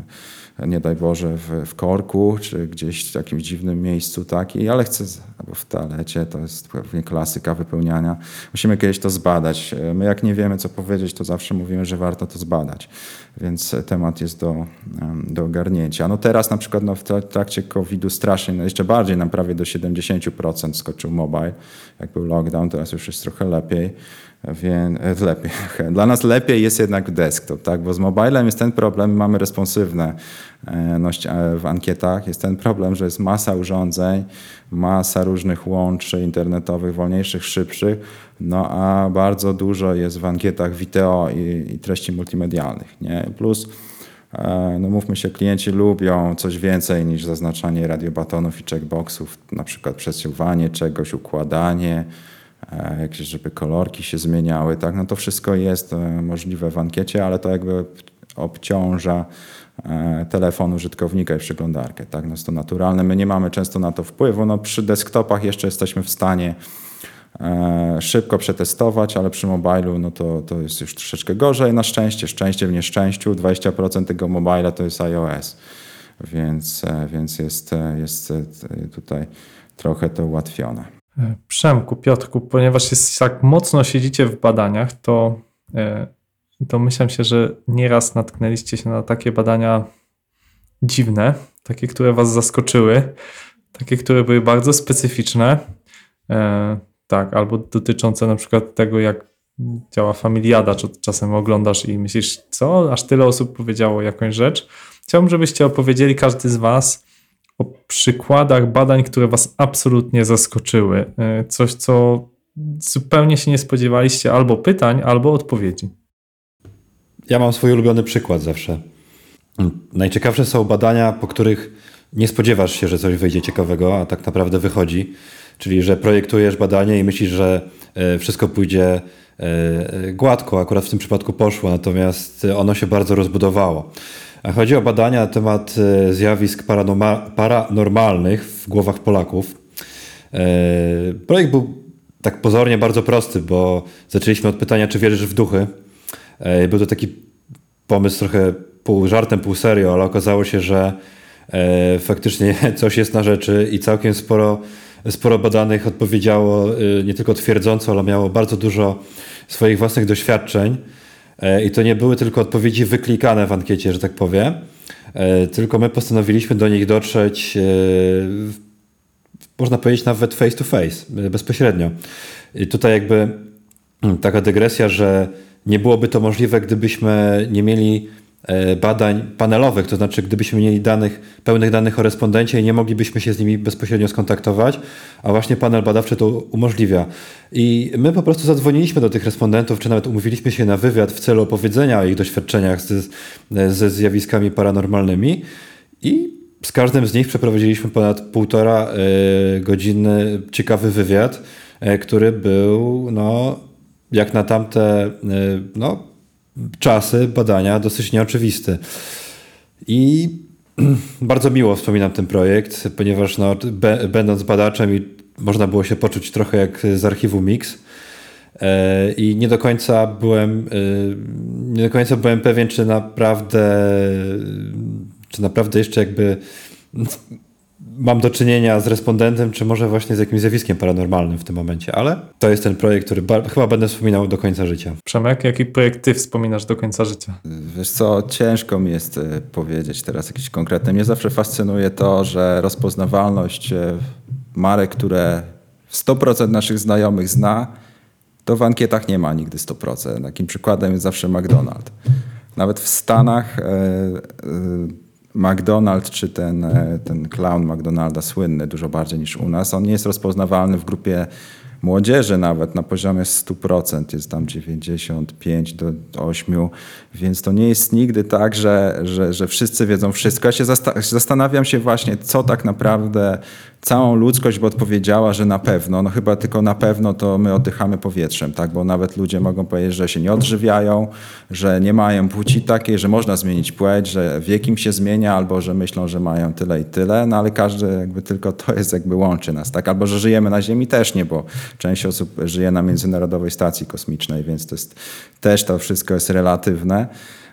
nie daj Boże, w, w korku, czy gdzieś w jakimś dziwnym miejscu, tak? I ale chcę, albo w toalecie, to jest pewnie klasyka wypełniania. Musimy kiedyś to zbadać. My jak nie wiemy, co powiedzieć, to zawsze mówimy, że warto to zbadać. Więc temat jest do, do ogarnięcia. No teraz na przykład no, w tra- trakcie COVID-u strasznie, no jeszcze bardziej, nam prawie do 70% skoczył mobile. Jak był lockdown, teraz już jest trochę lepiej. Więc lepiej. Dla nas lepiej jest jednak desktop, tak? bo z mobilem jest ten problem, mamy responsywne e, e, w ankietach. Jest ten problem, że jest masa urządzeń, masa różnych łączy internetowych, wolniejszych, szybszych, no a bardzo dużo jest w ankietach wideo i, i treści multimedialnych. Nie? Plus E, No mówmy się, klienci lubią coś więcej niż zaznaczanie radiobatonów i checkboxów, na przykład przesuwanie czegoś, układanie, e, jakieś, żeby kolorki się zmieniały, tak? No to wszystko jest e, możliwe w ankiecie, ale to jakby obciąża e, telefon użytkownika i przeglądarkę, tak? No jest to naturalne. My nie mamy często na to wpływu. No przy desktopach jeszcze jesteśmy w stanie e, szybko przetestować, ale przy mobilu no to, to jest już troszeczkę gorzej. Na szczęście, szczęście w nieszczęściu, 20% tego mobila to jest iOS, więc, e, więc jest, e, jest e, tutaj trochę to ułatwione. E, Przemku, Piotrku, ponieważ jest tak mocno siedzicie w badaniach, to e, domyślam się, że nieraz natknęliście się na takie badania dziwne, takie, które Was zaskoczyły, takie, które były bardzo specyficzne, e, tak, albo dotyczące na przykład tego, jak działa familiada, czy czasem oglądasz i myślisz, co, aż tyle osób powiedziało jakąś rzecz. Chciałbym, żebyście opowiedzieli każdy z Was o przykładach badań, które Was absolutnie zaskoczyły. E, Coś, co zupełnie się nie spodziewaliście albo pytań, albo odpowiedzi. Ja mam swój ulubiony przykład zawsze. Najciekawsze są badania, po których nie spodziewasz się, że coś wyjdzie ciekawego, a tak naprawdę wychodzi. Czyli, że projektujesz badanie i myślisz, że e, wszystko pójdzie e, gładko, akurat w tym przypadku poszło, natomiast ono się bardzo rozbudowało. A chodzi o badania na temat e, zjawisk paranormalnych w głowach Polaków. E, Projekt był tak pozornie bardzo prosty, bo zaczęliśmy od pytania, czy wierzysz w duchy. E, Był to taki pomysł trochę pół żartem, pół serio, ale okazało się, że faktycznie coś jest na rzeczy i całkiem sporo, sporo badanych odpowiedziało nie tylko twierdząco, ale miało bardzo dużo swoich własnych doświadczeń. E, I to nie były tylko odpowiedzi wyklikane w ankiecie, że tak powiem, e, tylko my postanowiliśmy do nich dotrzeć, e, można powiedzieć nawet face to face, bezpośrednio. I tutaj jakby mm, taka dygresja, że nie byłoby to możliwe, gdybyśmy nie mieli badań panelowych, to znaczy gdybyśmy mieli danych, pełnych danych o respondencie nie moglibyśmy się z nimi bezpośrednio skontaktować, a właśnie panel badawczy to umożliwia. I my po prostu zadzwoniliśmy do tych respondentów, czy nawet umówiliśmy się na wywiad w celu opowiedzenia o ich doświadczeniach ze, ze zjawiskami paranormalnymi i z każdym z nich przeprowadziliśmy ponad półtora e, godziny ciekawy wywiad, e, który był no, jak na tamte e, no, czasy badania dosyć nieoczywisty. I bardzo miło wspominam ten projekt, ponieważ no, be, będąc badaczem i można było się poczuć trochę jak z archiwum Mix. E, I nie do końca byłem, e, nie do końca byłem pewien, czy naprawdę, czy naprawdę jeszcze jakby mam do czynienia z respondentem, czy może właśnie z jakimś zjawiskiem paranormalnym w tym momencie, ale to jest ten projekt, który ba- chyba będę wspominał do końca życia. Przemek, jaki projekt Ty wspominasz do końca życia? Wiesz co, ciężko mi jest e, powiedzieć teraz jakieś konkretne. Mnie zawsze fascynuje to, że rozpoznawalność e, marek, które 100% naszych znajomych zna, to w ankietach nie ma nigdy 100%. Takim przykładem jest zawsze McDonald's. Nawet w Stanach e, e, McDonald's czy ten, e, ten clown McDonalda słynny dużo bardziej niż u nas, on nie jest rozpoznawalny w grupie młodzieży nawet. Na poziomie 100%, jest tam 95 do 8, więc to nie jest nigdy tak, że, że, że wszyscy wiedzą wszystko. Ja się zasta- zastanawiam się właśnie, co tak naprawdę całą ludzkość by odpowiedziała, że na pewno, no chyba tylko na pewno to my oddychamy powietrzem, tak, bo nawet ludzie mogą powiedzieć, że się nie odżywiają, że nie mają płci takiej, że można zmienić płeć, że wiek im się zmienia, albo że myślą, że mają tyle i tyle, no ale każdy jakby tylko to jest jakby łączy nas, tak, albo że żyjemy na Ziemi też nie, bo część osób żyje na Międzynarodowej Stacji Kosmicznej, więc to jest, też to wszystko jest relatywne.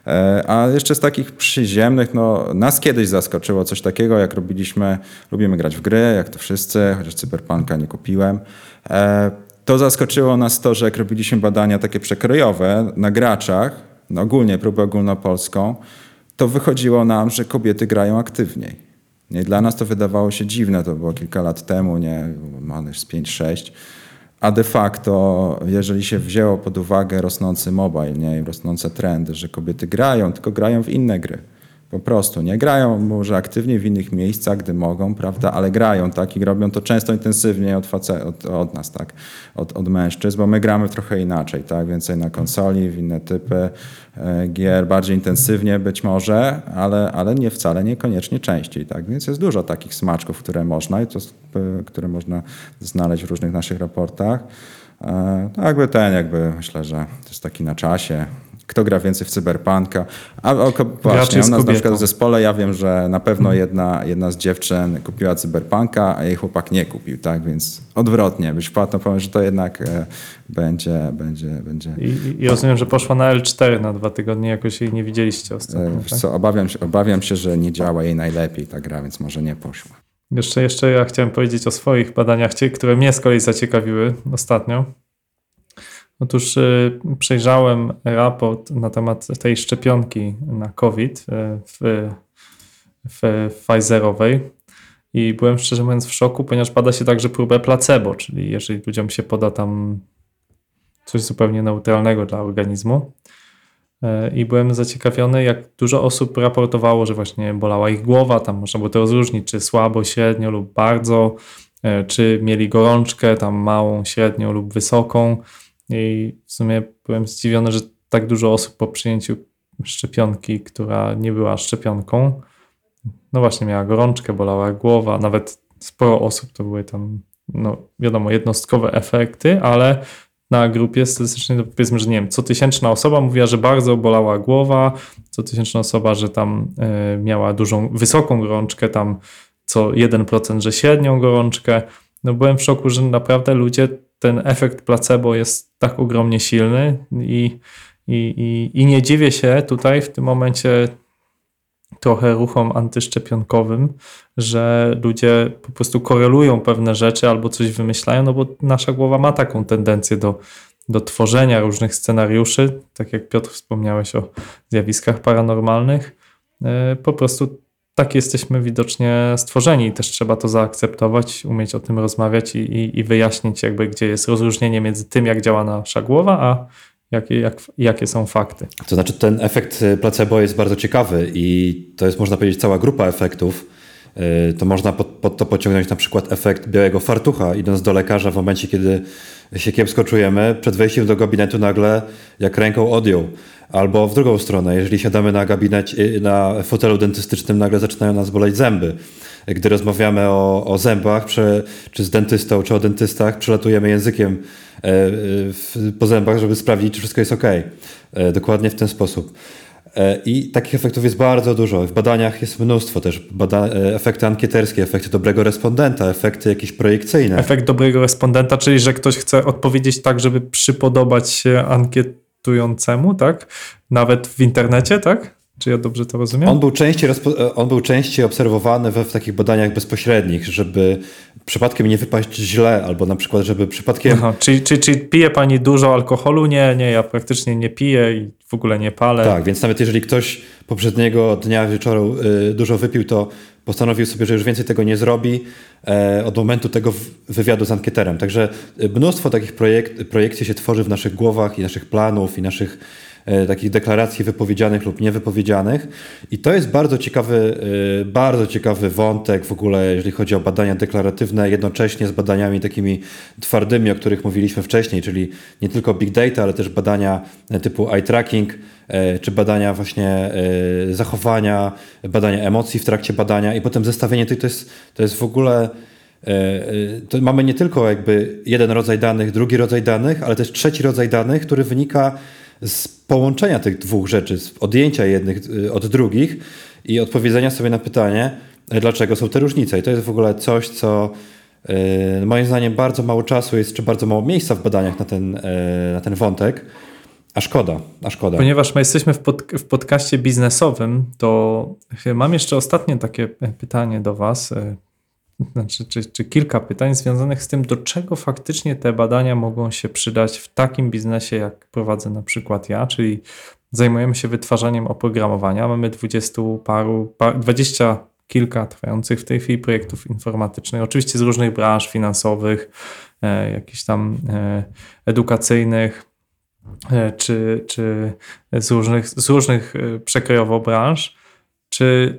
E, A jeszcze z takich przyziemnych, no, nas kiedyś zaskoczyło coś takiego, jak robiliśmy, lubimy grać w gry, jak to wszyscy, chociaż Cyberpunka nie kupiłem. E, To zaskoczyło nas to, że jak robiliśmy badania takie przekrojowe na graczach, no ogólnie próbę ogólnopolską, to wychodziło nam, że kobiety grają aktywniej. Nie, dla nas to wydawało się dziwne, to było kilka lat temu, nie, mamy już z 5-6. A de facto, jeżeli się wzięło pod uwagę rosnący mobile nie, i rosnące trendy, że kobiety grają, tylko grają w inne gry. Po prostu, nie grają może aktywnie w innych miejscach, gdy mogą, prawda, ale grają, tak, i robią to często intensywniej od, face, od, od nas, tak, od, od mężczyzn, bo my gramy trochę inaczej, tak, więcej na konsoli, w inne typy e, gier, bardziej intensywnie być może, ale, ale nie wcale niekoniecznie częściej, tak, więc jest dużo takich smaczków, które można i to, które można znaleźć w różnych naszych raportach. E, No jakby ten, jakby myślę, że to jest taki na czasie. Kto gra więcej w cyberpunka? A o, właśnie, u nas na przykład w zespole ja wiem, że na pewno jedna, jedna z dziewczyn kupiła cyberpunka, a jej chłopak nie kupił, tak? Więc odwrotnie, być płatno powiem, że to jednak e, będzie, będzie, będzie. I, i- rozumiem, że poszła na L4 na dwa tygodnie, jakoś jej nie widzieliście E, ostatnio. wiesz Tak? co, obawiam, się, obawiam się, że nie działa jej najlepiej ta gra, więc może nie poszła. Jeszcze, jeszcze ja chciałem powiedzieć o swoich badaniach, które mnie z kolei zaciekawiły ostatnio. Otóż y, przejrzałem raport na temat tej szczepionki na COVID y, w f- Pfizerowej i byłem szczerze mówiąc w szoku, ponieważ bada się także próbę placebo, czyli jeżeli ludziom się poda tam coś zupełnie neutralnego dla organizmu. E, I byłem zaciekawiony, jak dużo osób raportowało, że właśnie bolała ich głowa, tam można było to rozróżnić, czy słabo, średnio lub bardzo, czy mieli gorączkę, tam małą, średnią lub wysoką. I w sumie byłem zdziwiony, że tak dużo osób po przyjęciu szczepionki, która nie była szczepionką, no właśnie miała gorączkę, bolała głowa, nawet sporo osób to były tam, no wiadomo, jednostkowe efekty, ale na grupie statystycznej to powiedzmy, że nie wiem, co tysięczna osoba mówiła, że bardzo bolała głowa, co tysięczna osoba, że tam y, miała dużą, wysoką gorączkę, tam co 1%, że średnią gorączkę. No byłem w szoku, że naprawdę ludzie, ten efekt placebo jest tak ogromnie silny i, i, i, i nie dziwię się tutaj w tym momencie trochę ruchom antyszczepionkowym, że ludzie po prostu korelują pewne rzeczy albo coś wymyślają, no bo nasza głowa ma taką tendencję do, do tworzenia różnych scenariuszy, tak jak Piotr wspomniałeś o zjawiskach paranormalnych. E, Po prostu tak jesteśmy widocznie stworzeni i też trzeba to zaakceptować, umieć o tym rozmawiać i, i, i wyjaśnić jakby, gdzie jest rozróżnienie między tym, jak działa nasza głowa, a jakie, jak, jakie są fakty. To znaczy ten efekt y, placebo jest bardzo ciekawy i to jest można powiedzieć cała grupa efektów. Y, To można pod, pod to pociągnąć na przykład efekt białego fartucha, idąc do lekarza w momencie, kiedy się kiepsko czujemy, przed wejściem do gabinetu nagle jak ręką odjął. Albo w drugą stronę, jeżeli siadamy na gabinecie, na fotelu dentystycznym, nagle zaczynają nas boleć zęby. Gdy rozmawiamy o, o zębach, prze, czy z dentystą, czy o dentystach, przelatujemy językiem e, po zębach, żeby sprawdzić, czy wszystko jest ok. E, Dokładnie w ten sposób. E, I takich efektów jest bardzo dużo. W badaniach jest mnóstwo też. Bada e, efekty ankieterskie, efekty dobrego respondenta, efekty jakieś projekcyjne. Efekt dobrego respondenta, czyli że ktoś chce odpowiedzieć tak, żeby przypodobać się ankietującemu, tak? Nawet w internecie, tak? Czy ja dobrze to rozumiem? On był częściej, e, on był częściej obserwowany we, w takich badaniach bezpośrednich, żeby przypadkiem nie wypaść źle, albo na przykład, żeby przypadkiem Aha, czyli, czyli, czyli pije pani dużo alkoholu? Nie, nie, ja praktycznie nie piję i w ogóle nie palę. Tak, więc nawet jeżeli ktoś poprzedniego dnia wieczoru y, dużo wypił, to postanowił sobie, że już więcej tego nie zrobi e, od momentu tego wywiadu z ankieterem. Także y, mnóstwo takich projekt, projekcji się tworzy w naszych głowach i naszych planów i naszych takich deklaracji wypowiedzianych lub niewypowiedzianych. I to jest bardzo ciekawy, y, bardzo ciekawy wątek w ogóle, jeżeli chodzi o badania deklaratywne, jednocześnie z badaniami takimi twardymi, o których mówiliśmy wcześniej, czyli nie tylko big data, ale też badania e, typu eye tracking, e, czy badania właśnie e, zachowania, badania emocji w trakcie badania i potem zestawienie tych, to jest, to jest w ogóle e, e, to mamy nie tylko jakby jeden rodzaj danych, drugi rodzaj danych, ale też trzeci rodzaj danych, który wynika z połączenia tych dwóch rzeczy, z odjęcia jednych e, od drugich i odpowiedzenia sobie na pytanie, dlaczego są te różnice. I to jest w ogóle coś, co e, moim zdaniem bardzo mało czasu jest, czy bardzo mało miejsca w badaniach na ten, e, na ten wątek. A szkoda, a szkoda. Ponieważ my jesteśmy w, pod, w podcaście biznesowym, to mam jeszcze ostatnie takie pytanie do Was. Znaczy, czy, czy kilka pytań związanych z tym, do czego faktycznie te badania mogą się przydać w takim biznesie, jak prowadzę na przykład ja, czyli zajmujemy się wytwarzaniem oprogramowania. Mamy 20 paru, par, 20 kilka trwających w tej chwili projektów informatycznych, oczywiście z różnych branż finansowych, e, jakichś tam e, edukacyjnych, e, czy, czy z różnych, z różnych e, przekrojowo branż. Czy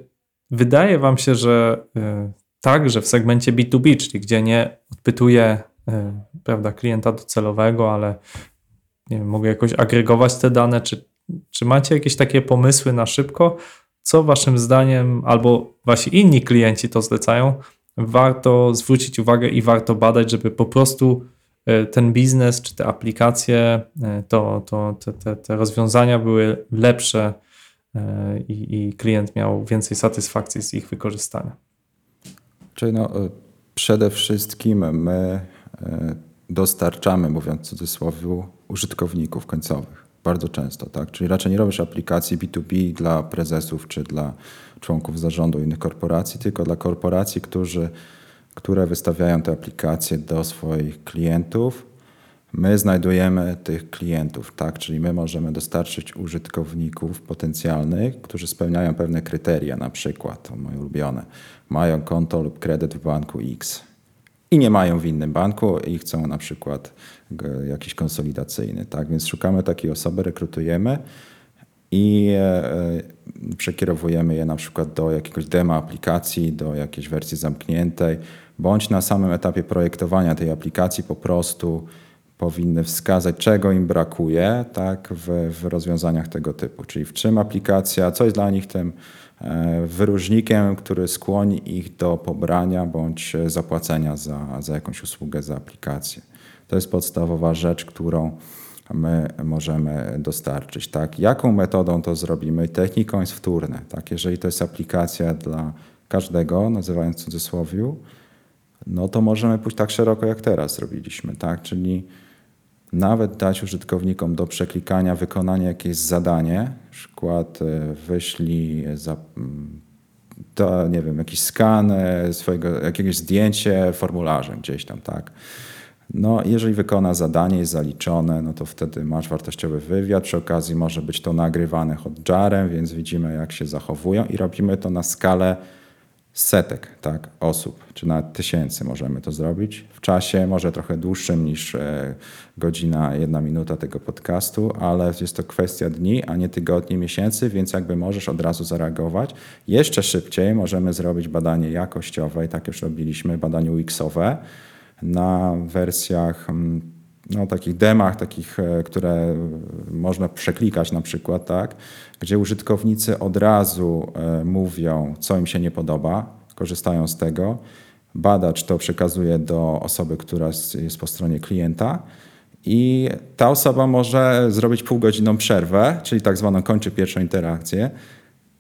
wydaje Wam się, że e, także w segmencie B2B, czyli gdzie nie odpytuję e, prawda, klienta docelowego, ale nie wiem, mogę jakoś agregować te dane, czy, czy macie jakieś takie pomysły na szybko, co Waszym zdaniem, albo Wasi inni klienci to zlecają, warto zwrócić uwagę i warto badać, żeby po prostu e, ten biznes, czy te aplikacje, e, to, to, te, te, te rozwiązania były lepsze i, i klient miał więcej satysfakcji z ich wykorzystania. No, y, przede wszystkim my y, dostarczamy, mówiąc w cudzysłowie, użytkowników końcowych. Bardzo często, tak? Czyli raczej nie robisz aplikacji B2B dla prezesów czy dla członków zarządu innych korporacji, tylko dla korporacji, którzy, które wystawiają te aplikacje do swoich klientów My znajdujemy tych klientów, tak? Czyli my możemy dostarczyć użytkowników potencjalnych, którzy spełniają pewne kryteria, na przykład, to moje ulubione, mają konto lub kredyt w banku X i nie mają w innym banku i chcą na przykład jakiś konsolidacyjny, tak? Więc szukamy takiej osoby, rekrutujemy i e, przekierowujemy je na przykład do jakiegoś demo aplikacji, do jakiejś wersji zamkniętej, bądź na samym etapie projektowania tej aplikacji po prostu powinny wskazać, czego im brakuje tak, w, w rozwiązaniach tego typu. Czyli w czym aplikacja, co jest dla nich tym wyróżnikiem, który skłoni ich do pobrania bądź zapłacenia za, za jakąś usługę, za aplikację. To jest podstawowa rzecz, którą my możemy dostarczyć. Tak? Jaką metodą to zrobimy? Techniką jest wtórne. Tak? Jeżeli to jest aplikacja dla każdego, nazywając w cudzysłowiu, no to możemy pójść tak szeroko, jak teraz zrobiliśmy. Tak? Czyli nawet dać użytkownikom do przeklikania, wykonania jakieś zadanie, przykład e, wyślij za, mm, to, nie wiem, jakiś skan e, swojego, jakiegoś zdjęcie formularzem gdzieś tam, tak. No, jeżeli wykona zadanie, jest zaliczone, no to wtedy masz wartościowy wywiad. Przy okazji może być to nagrywane hotjarem, więc widzimy, jak się zachowują i robimy to na skalę setek tak, osób, czy nawet tysięcy możemy to zrobić w czasie, może trochę dłuższym niż e, godzina, jedna minuta tego podcastu, ale jest to kwestia dni, a nie tygodni, miesięcy, więc jakby możesz od razu zareagować. Jeszcze szybciej możemy zrobić badanie jakościowe i tak już robiliśmy, badanie UX-owe na wersjach mm, no, takich demach, takich, e, które można przeklikać na przykład, tak, gdzie użytkownicy od razu e, mówią, co im się nie podoba, korzystają z tego. Badacz to przekazuje do osoby, która jest- po stronie klienta i ta osoba może zrobić półgodzinną przerwę, czyli tak zwaną kończy pierwszą interakcję,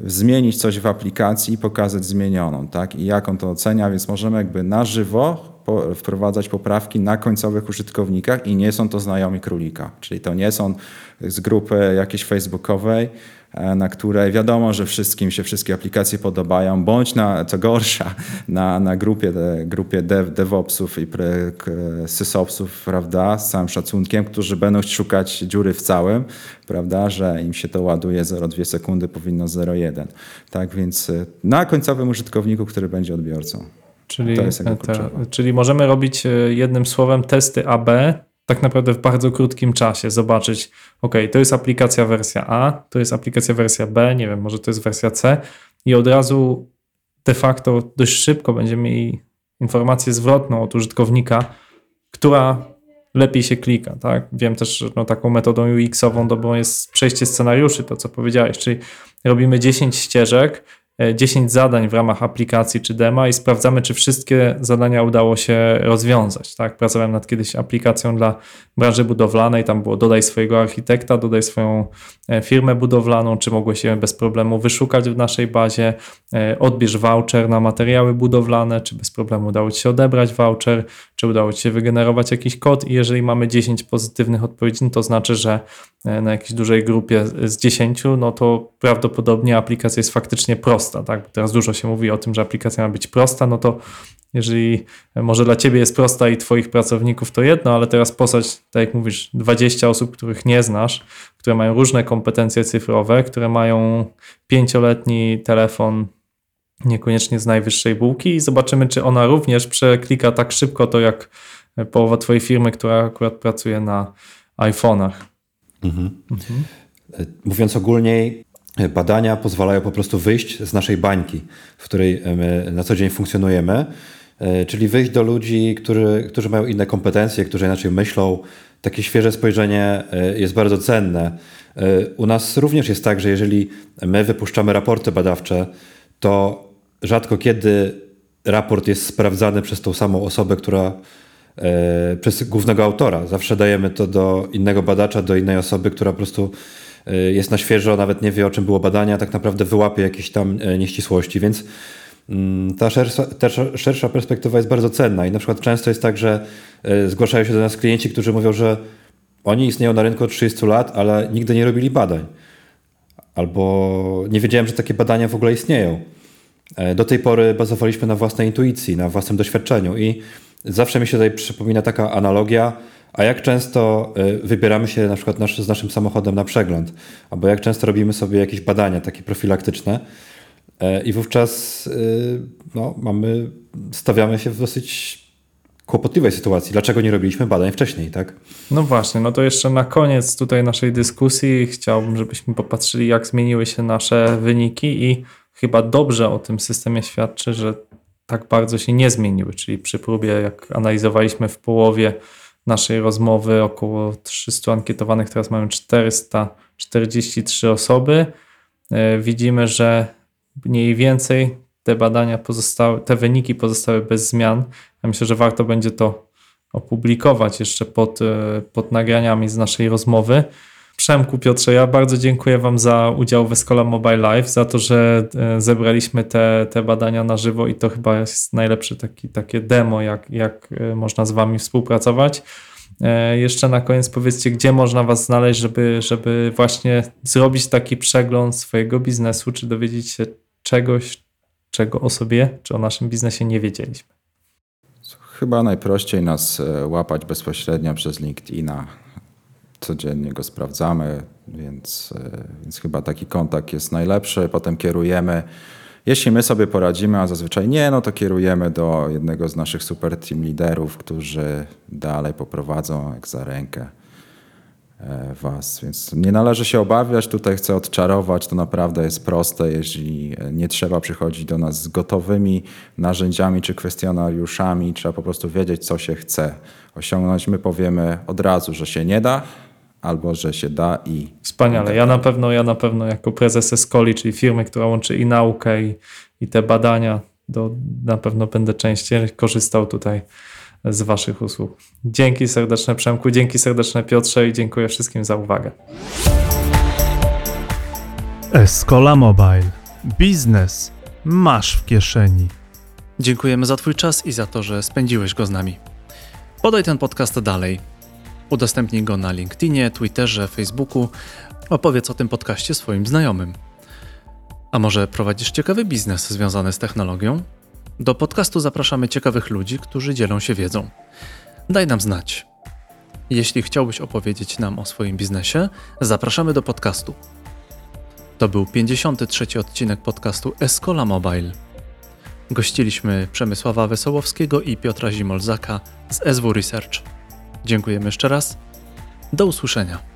zmienić coś w aplikacji i pokazać zmienioną, tak? I jak on to ocenia, więc możemy jakby na żywo po, wprowadzać poprawki na końcowych użytkownikach i nie są to znajomi królika, czyli to nie są z grupy jakiejś facebookowej, e, na której wiadomo, że wszystkim się wszystkie aplikacje podobają, bądź na, co gorsza, na, na grupie, de, grupie dev, DevOpsów i sysopsów, prawda, z całym szacunkiem, którzy będą szukać dziury w całym, prawda, że im się to ładuje 0,2 sekundy, powinno 0,1. Tak więc e, na końcowym użytkowniku, który będzie odbiorcą. Czyli, To jest kluczowe. czyli możemy robić e, jednym słowem testy AB tak naprawdę w bardzo krótkim czasie. Zobaczyć, ok, to jest aplikacja wersja A, to jest aplikacja wersja B, nie wiem, może to jest wersja C i od razu de facto dość szybko będziemy mieli informację zwrotną od użytkownika, która lepiej się klika, tak? Wiem też, że no, taką metodą UX-ową dobrą jest przejście scenariuszy, to co powiedziałeś, czyli robimy 10 ścieżek, e, 10 zadań w ramach aplikacji czy dema i sprawdzamy, czy wszystkie zadania udało się rozwiązać. Tak? Pracowałem nad kiedyś aplikacją dla branży budowlanej, tam było dodaj swojego architekta, dodaj swoją e, firmę budowlaną, czy mogłeś je bez problemu wyszukać w naszej bazie, e, odbierz voucher na materiały budowlane, czy bez problemu udało Ci się odebrać voucher, czy udało Ci się wygenerować jakiś kod i jeżeli mamy 10 pozytywnych odpowiedzi, no to znaczy, że e, na jakiejś dużej grupie z 10, no to prawdopodobnie aplikacja jest faktycznie prosta, tak? Bo teraz dużo się mówi o tym, że aplikacja ma być prosta, no to jeżeli e, może dla ciebie jest prosta i twoich pracowników to jedno, ale teraz posadź, tak jak mówisz, 20 osób, których nie znasz, które mają różne kompetencje cyfrowe, które mają pięcioletni telefon niekoniecznie z najwyższej półki i zobaczymy, czy ona również przeklika tak szybko to jak połowa twojej firmy, która akurat pracuje na iPhone'ach. E, Mówiąc ogólniej, e, badania pozwalają po prostu wyjść z naszej bańki, w której na co dzień funkcjonujemy, e, czyli wyjść do ludzi, którzy, którzy mają inne kompetencje, którzy inaczej myślą. Takie świeże spojrzenie e, jest bardzo cenne. E, U nas również jest tak, że jeżeli my wypuszczamy raporty badawcze, to rzadko kiedy raport jest sprawdzany przez tą samą osobę, która przez głównego autora. Zawsze dajemy to do innego badacza, do innej osoby, która po prostu jest na świeżo, nawet nie wie o czym było badanie, a tak naprawdę wyłapie jakieś tam e, nieścisłości, więc mm, ta szersza, ta szersza perspektywa jest bardzo cenna i na przykład często jest tak, że e, zgłaszają się do nas klienci, którzy mówią, że oni istnieją na rynku od 30 lat, ale nigdy nie robili badań. Albo nie wiedziałem, że takie badania w ogóle istnieją. E, Do tej pory bazowaliśmy na własnej intuicji, na własnym doświadczeniu i zawsze mi się tutaj przypomina taka analogia, A jak często y, wybieramy się na przykład nasz, z naszym samochodem na przegląd, albo jak często robimy sobie jakieś badania takie profilaktyczne e, i wówczas y, no, mamy, stawiamy się w dosyć kłopotliwej sytuacji. Dlaczego nie robiliśmy badań wcześniej, tak? No właśnie, no to jeszcze na koniec tutaj naszej dyskusji chciałbym, żebyśmy popatrzyli, jak zmieniły się nasze wyniki i chyba dobrze o tym systemie świadczy, że tak bardzo się nie zmieniły, czyli przy próbie, jak analizowaliśmy w połowie naszej rozmowy, około 300 ankietowanych, teraz mamy 443 osoby, e, widzimy, że mniej więcej te badania pozostały, te wyniki pozostały bez zmian. Ja myślę, że warto będzie to opublikować jeszcze pod, e, pod nagraniami z naszej rozmowy. Przemku, Piotrze, ja bardzo dziękuję Wam za udział w Escola Mobile Live, za to, że e, zebraliśmy te, te badania na żywo i to chyba jest najlepsze taki, takie demo, jak, jak e, można z Wami współpracować. E, Jeszcze na koniec powiedzcie, gdzie można Was znaleźć, żeby, żeby właśnie zrobić taki przegląd swojego biznesu, czy dowiedzieć się czegoś, czego o sobie, czy o naszym biznesie nie wiedzieliśmy. Chyba najprościej nas łapać bezpośrednio przez LinkedIna. Codziennie go sprawdzamy, więc, e, więc chyba taki kontakt jest najlepszy. Potem kierujemy. Jeśli my sobie poradzimy, a zazwyczaj nie, no to kierujemy do jednego z naszych super team liderów, którzy dalej poprowadzą jak za rękę e, was. Więc nie należy się obawiać. Tutaj chcę odczarować. To naprawdę jest proste, jeśli nie trzeba przychodzić do nas z gotowymi narzędziami czy kwestionariuszami. Trzeba po prostu wiedzieć, co się chce osiągnąć. My powiemy od razu, że się nie da, albo że się da i Wspaniale. Ja na pewno, ja na pewno jako prezes Escoli, czyli firmy, która łączy i naukę, i, i te badania, do, na pewno będę częściej korzystał tutaj z Waszych usług. Dzięki serdeczne Przemku, dzięki serdeczne Piotrze i dziękuję wszystkim za uwagę. Escola Mobile. Biznes masz w kieszeni. Dziękujemy za Twój czas i za to, że spędziłeś go z nami. Podaj ten podcast dalej. Udostępnij go na LinkedInie, Twitterze, Facebooku. Opowiedz o tym podcaście swoim znajomym. A może prowadzisz ciekawy biznes związany z technologią? Do podcastu zapraszamy ciekawych ludzi, którzy dzielą się wiedzą. Daj nam znać. Jeśli chciałbyś opowiedzieć nam o swoim biznesie, zapraszamy do podcastu. To był 53. odcinek podcastu Escola Mobile. Gościliśmy Przemysława Wesołowskiego i Piotra Zimolzaka z SW Research. Dziękujemy jeszcze raz. Do usłyszenia.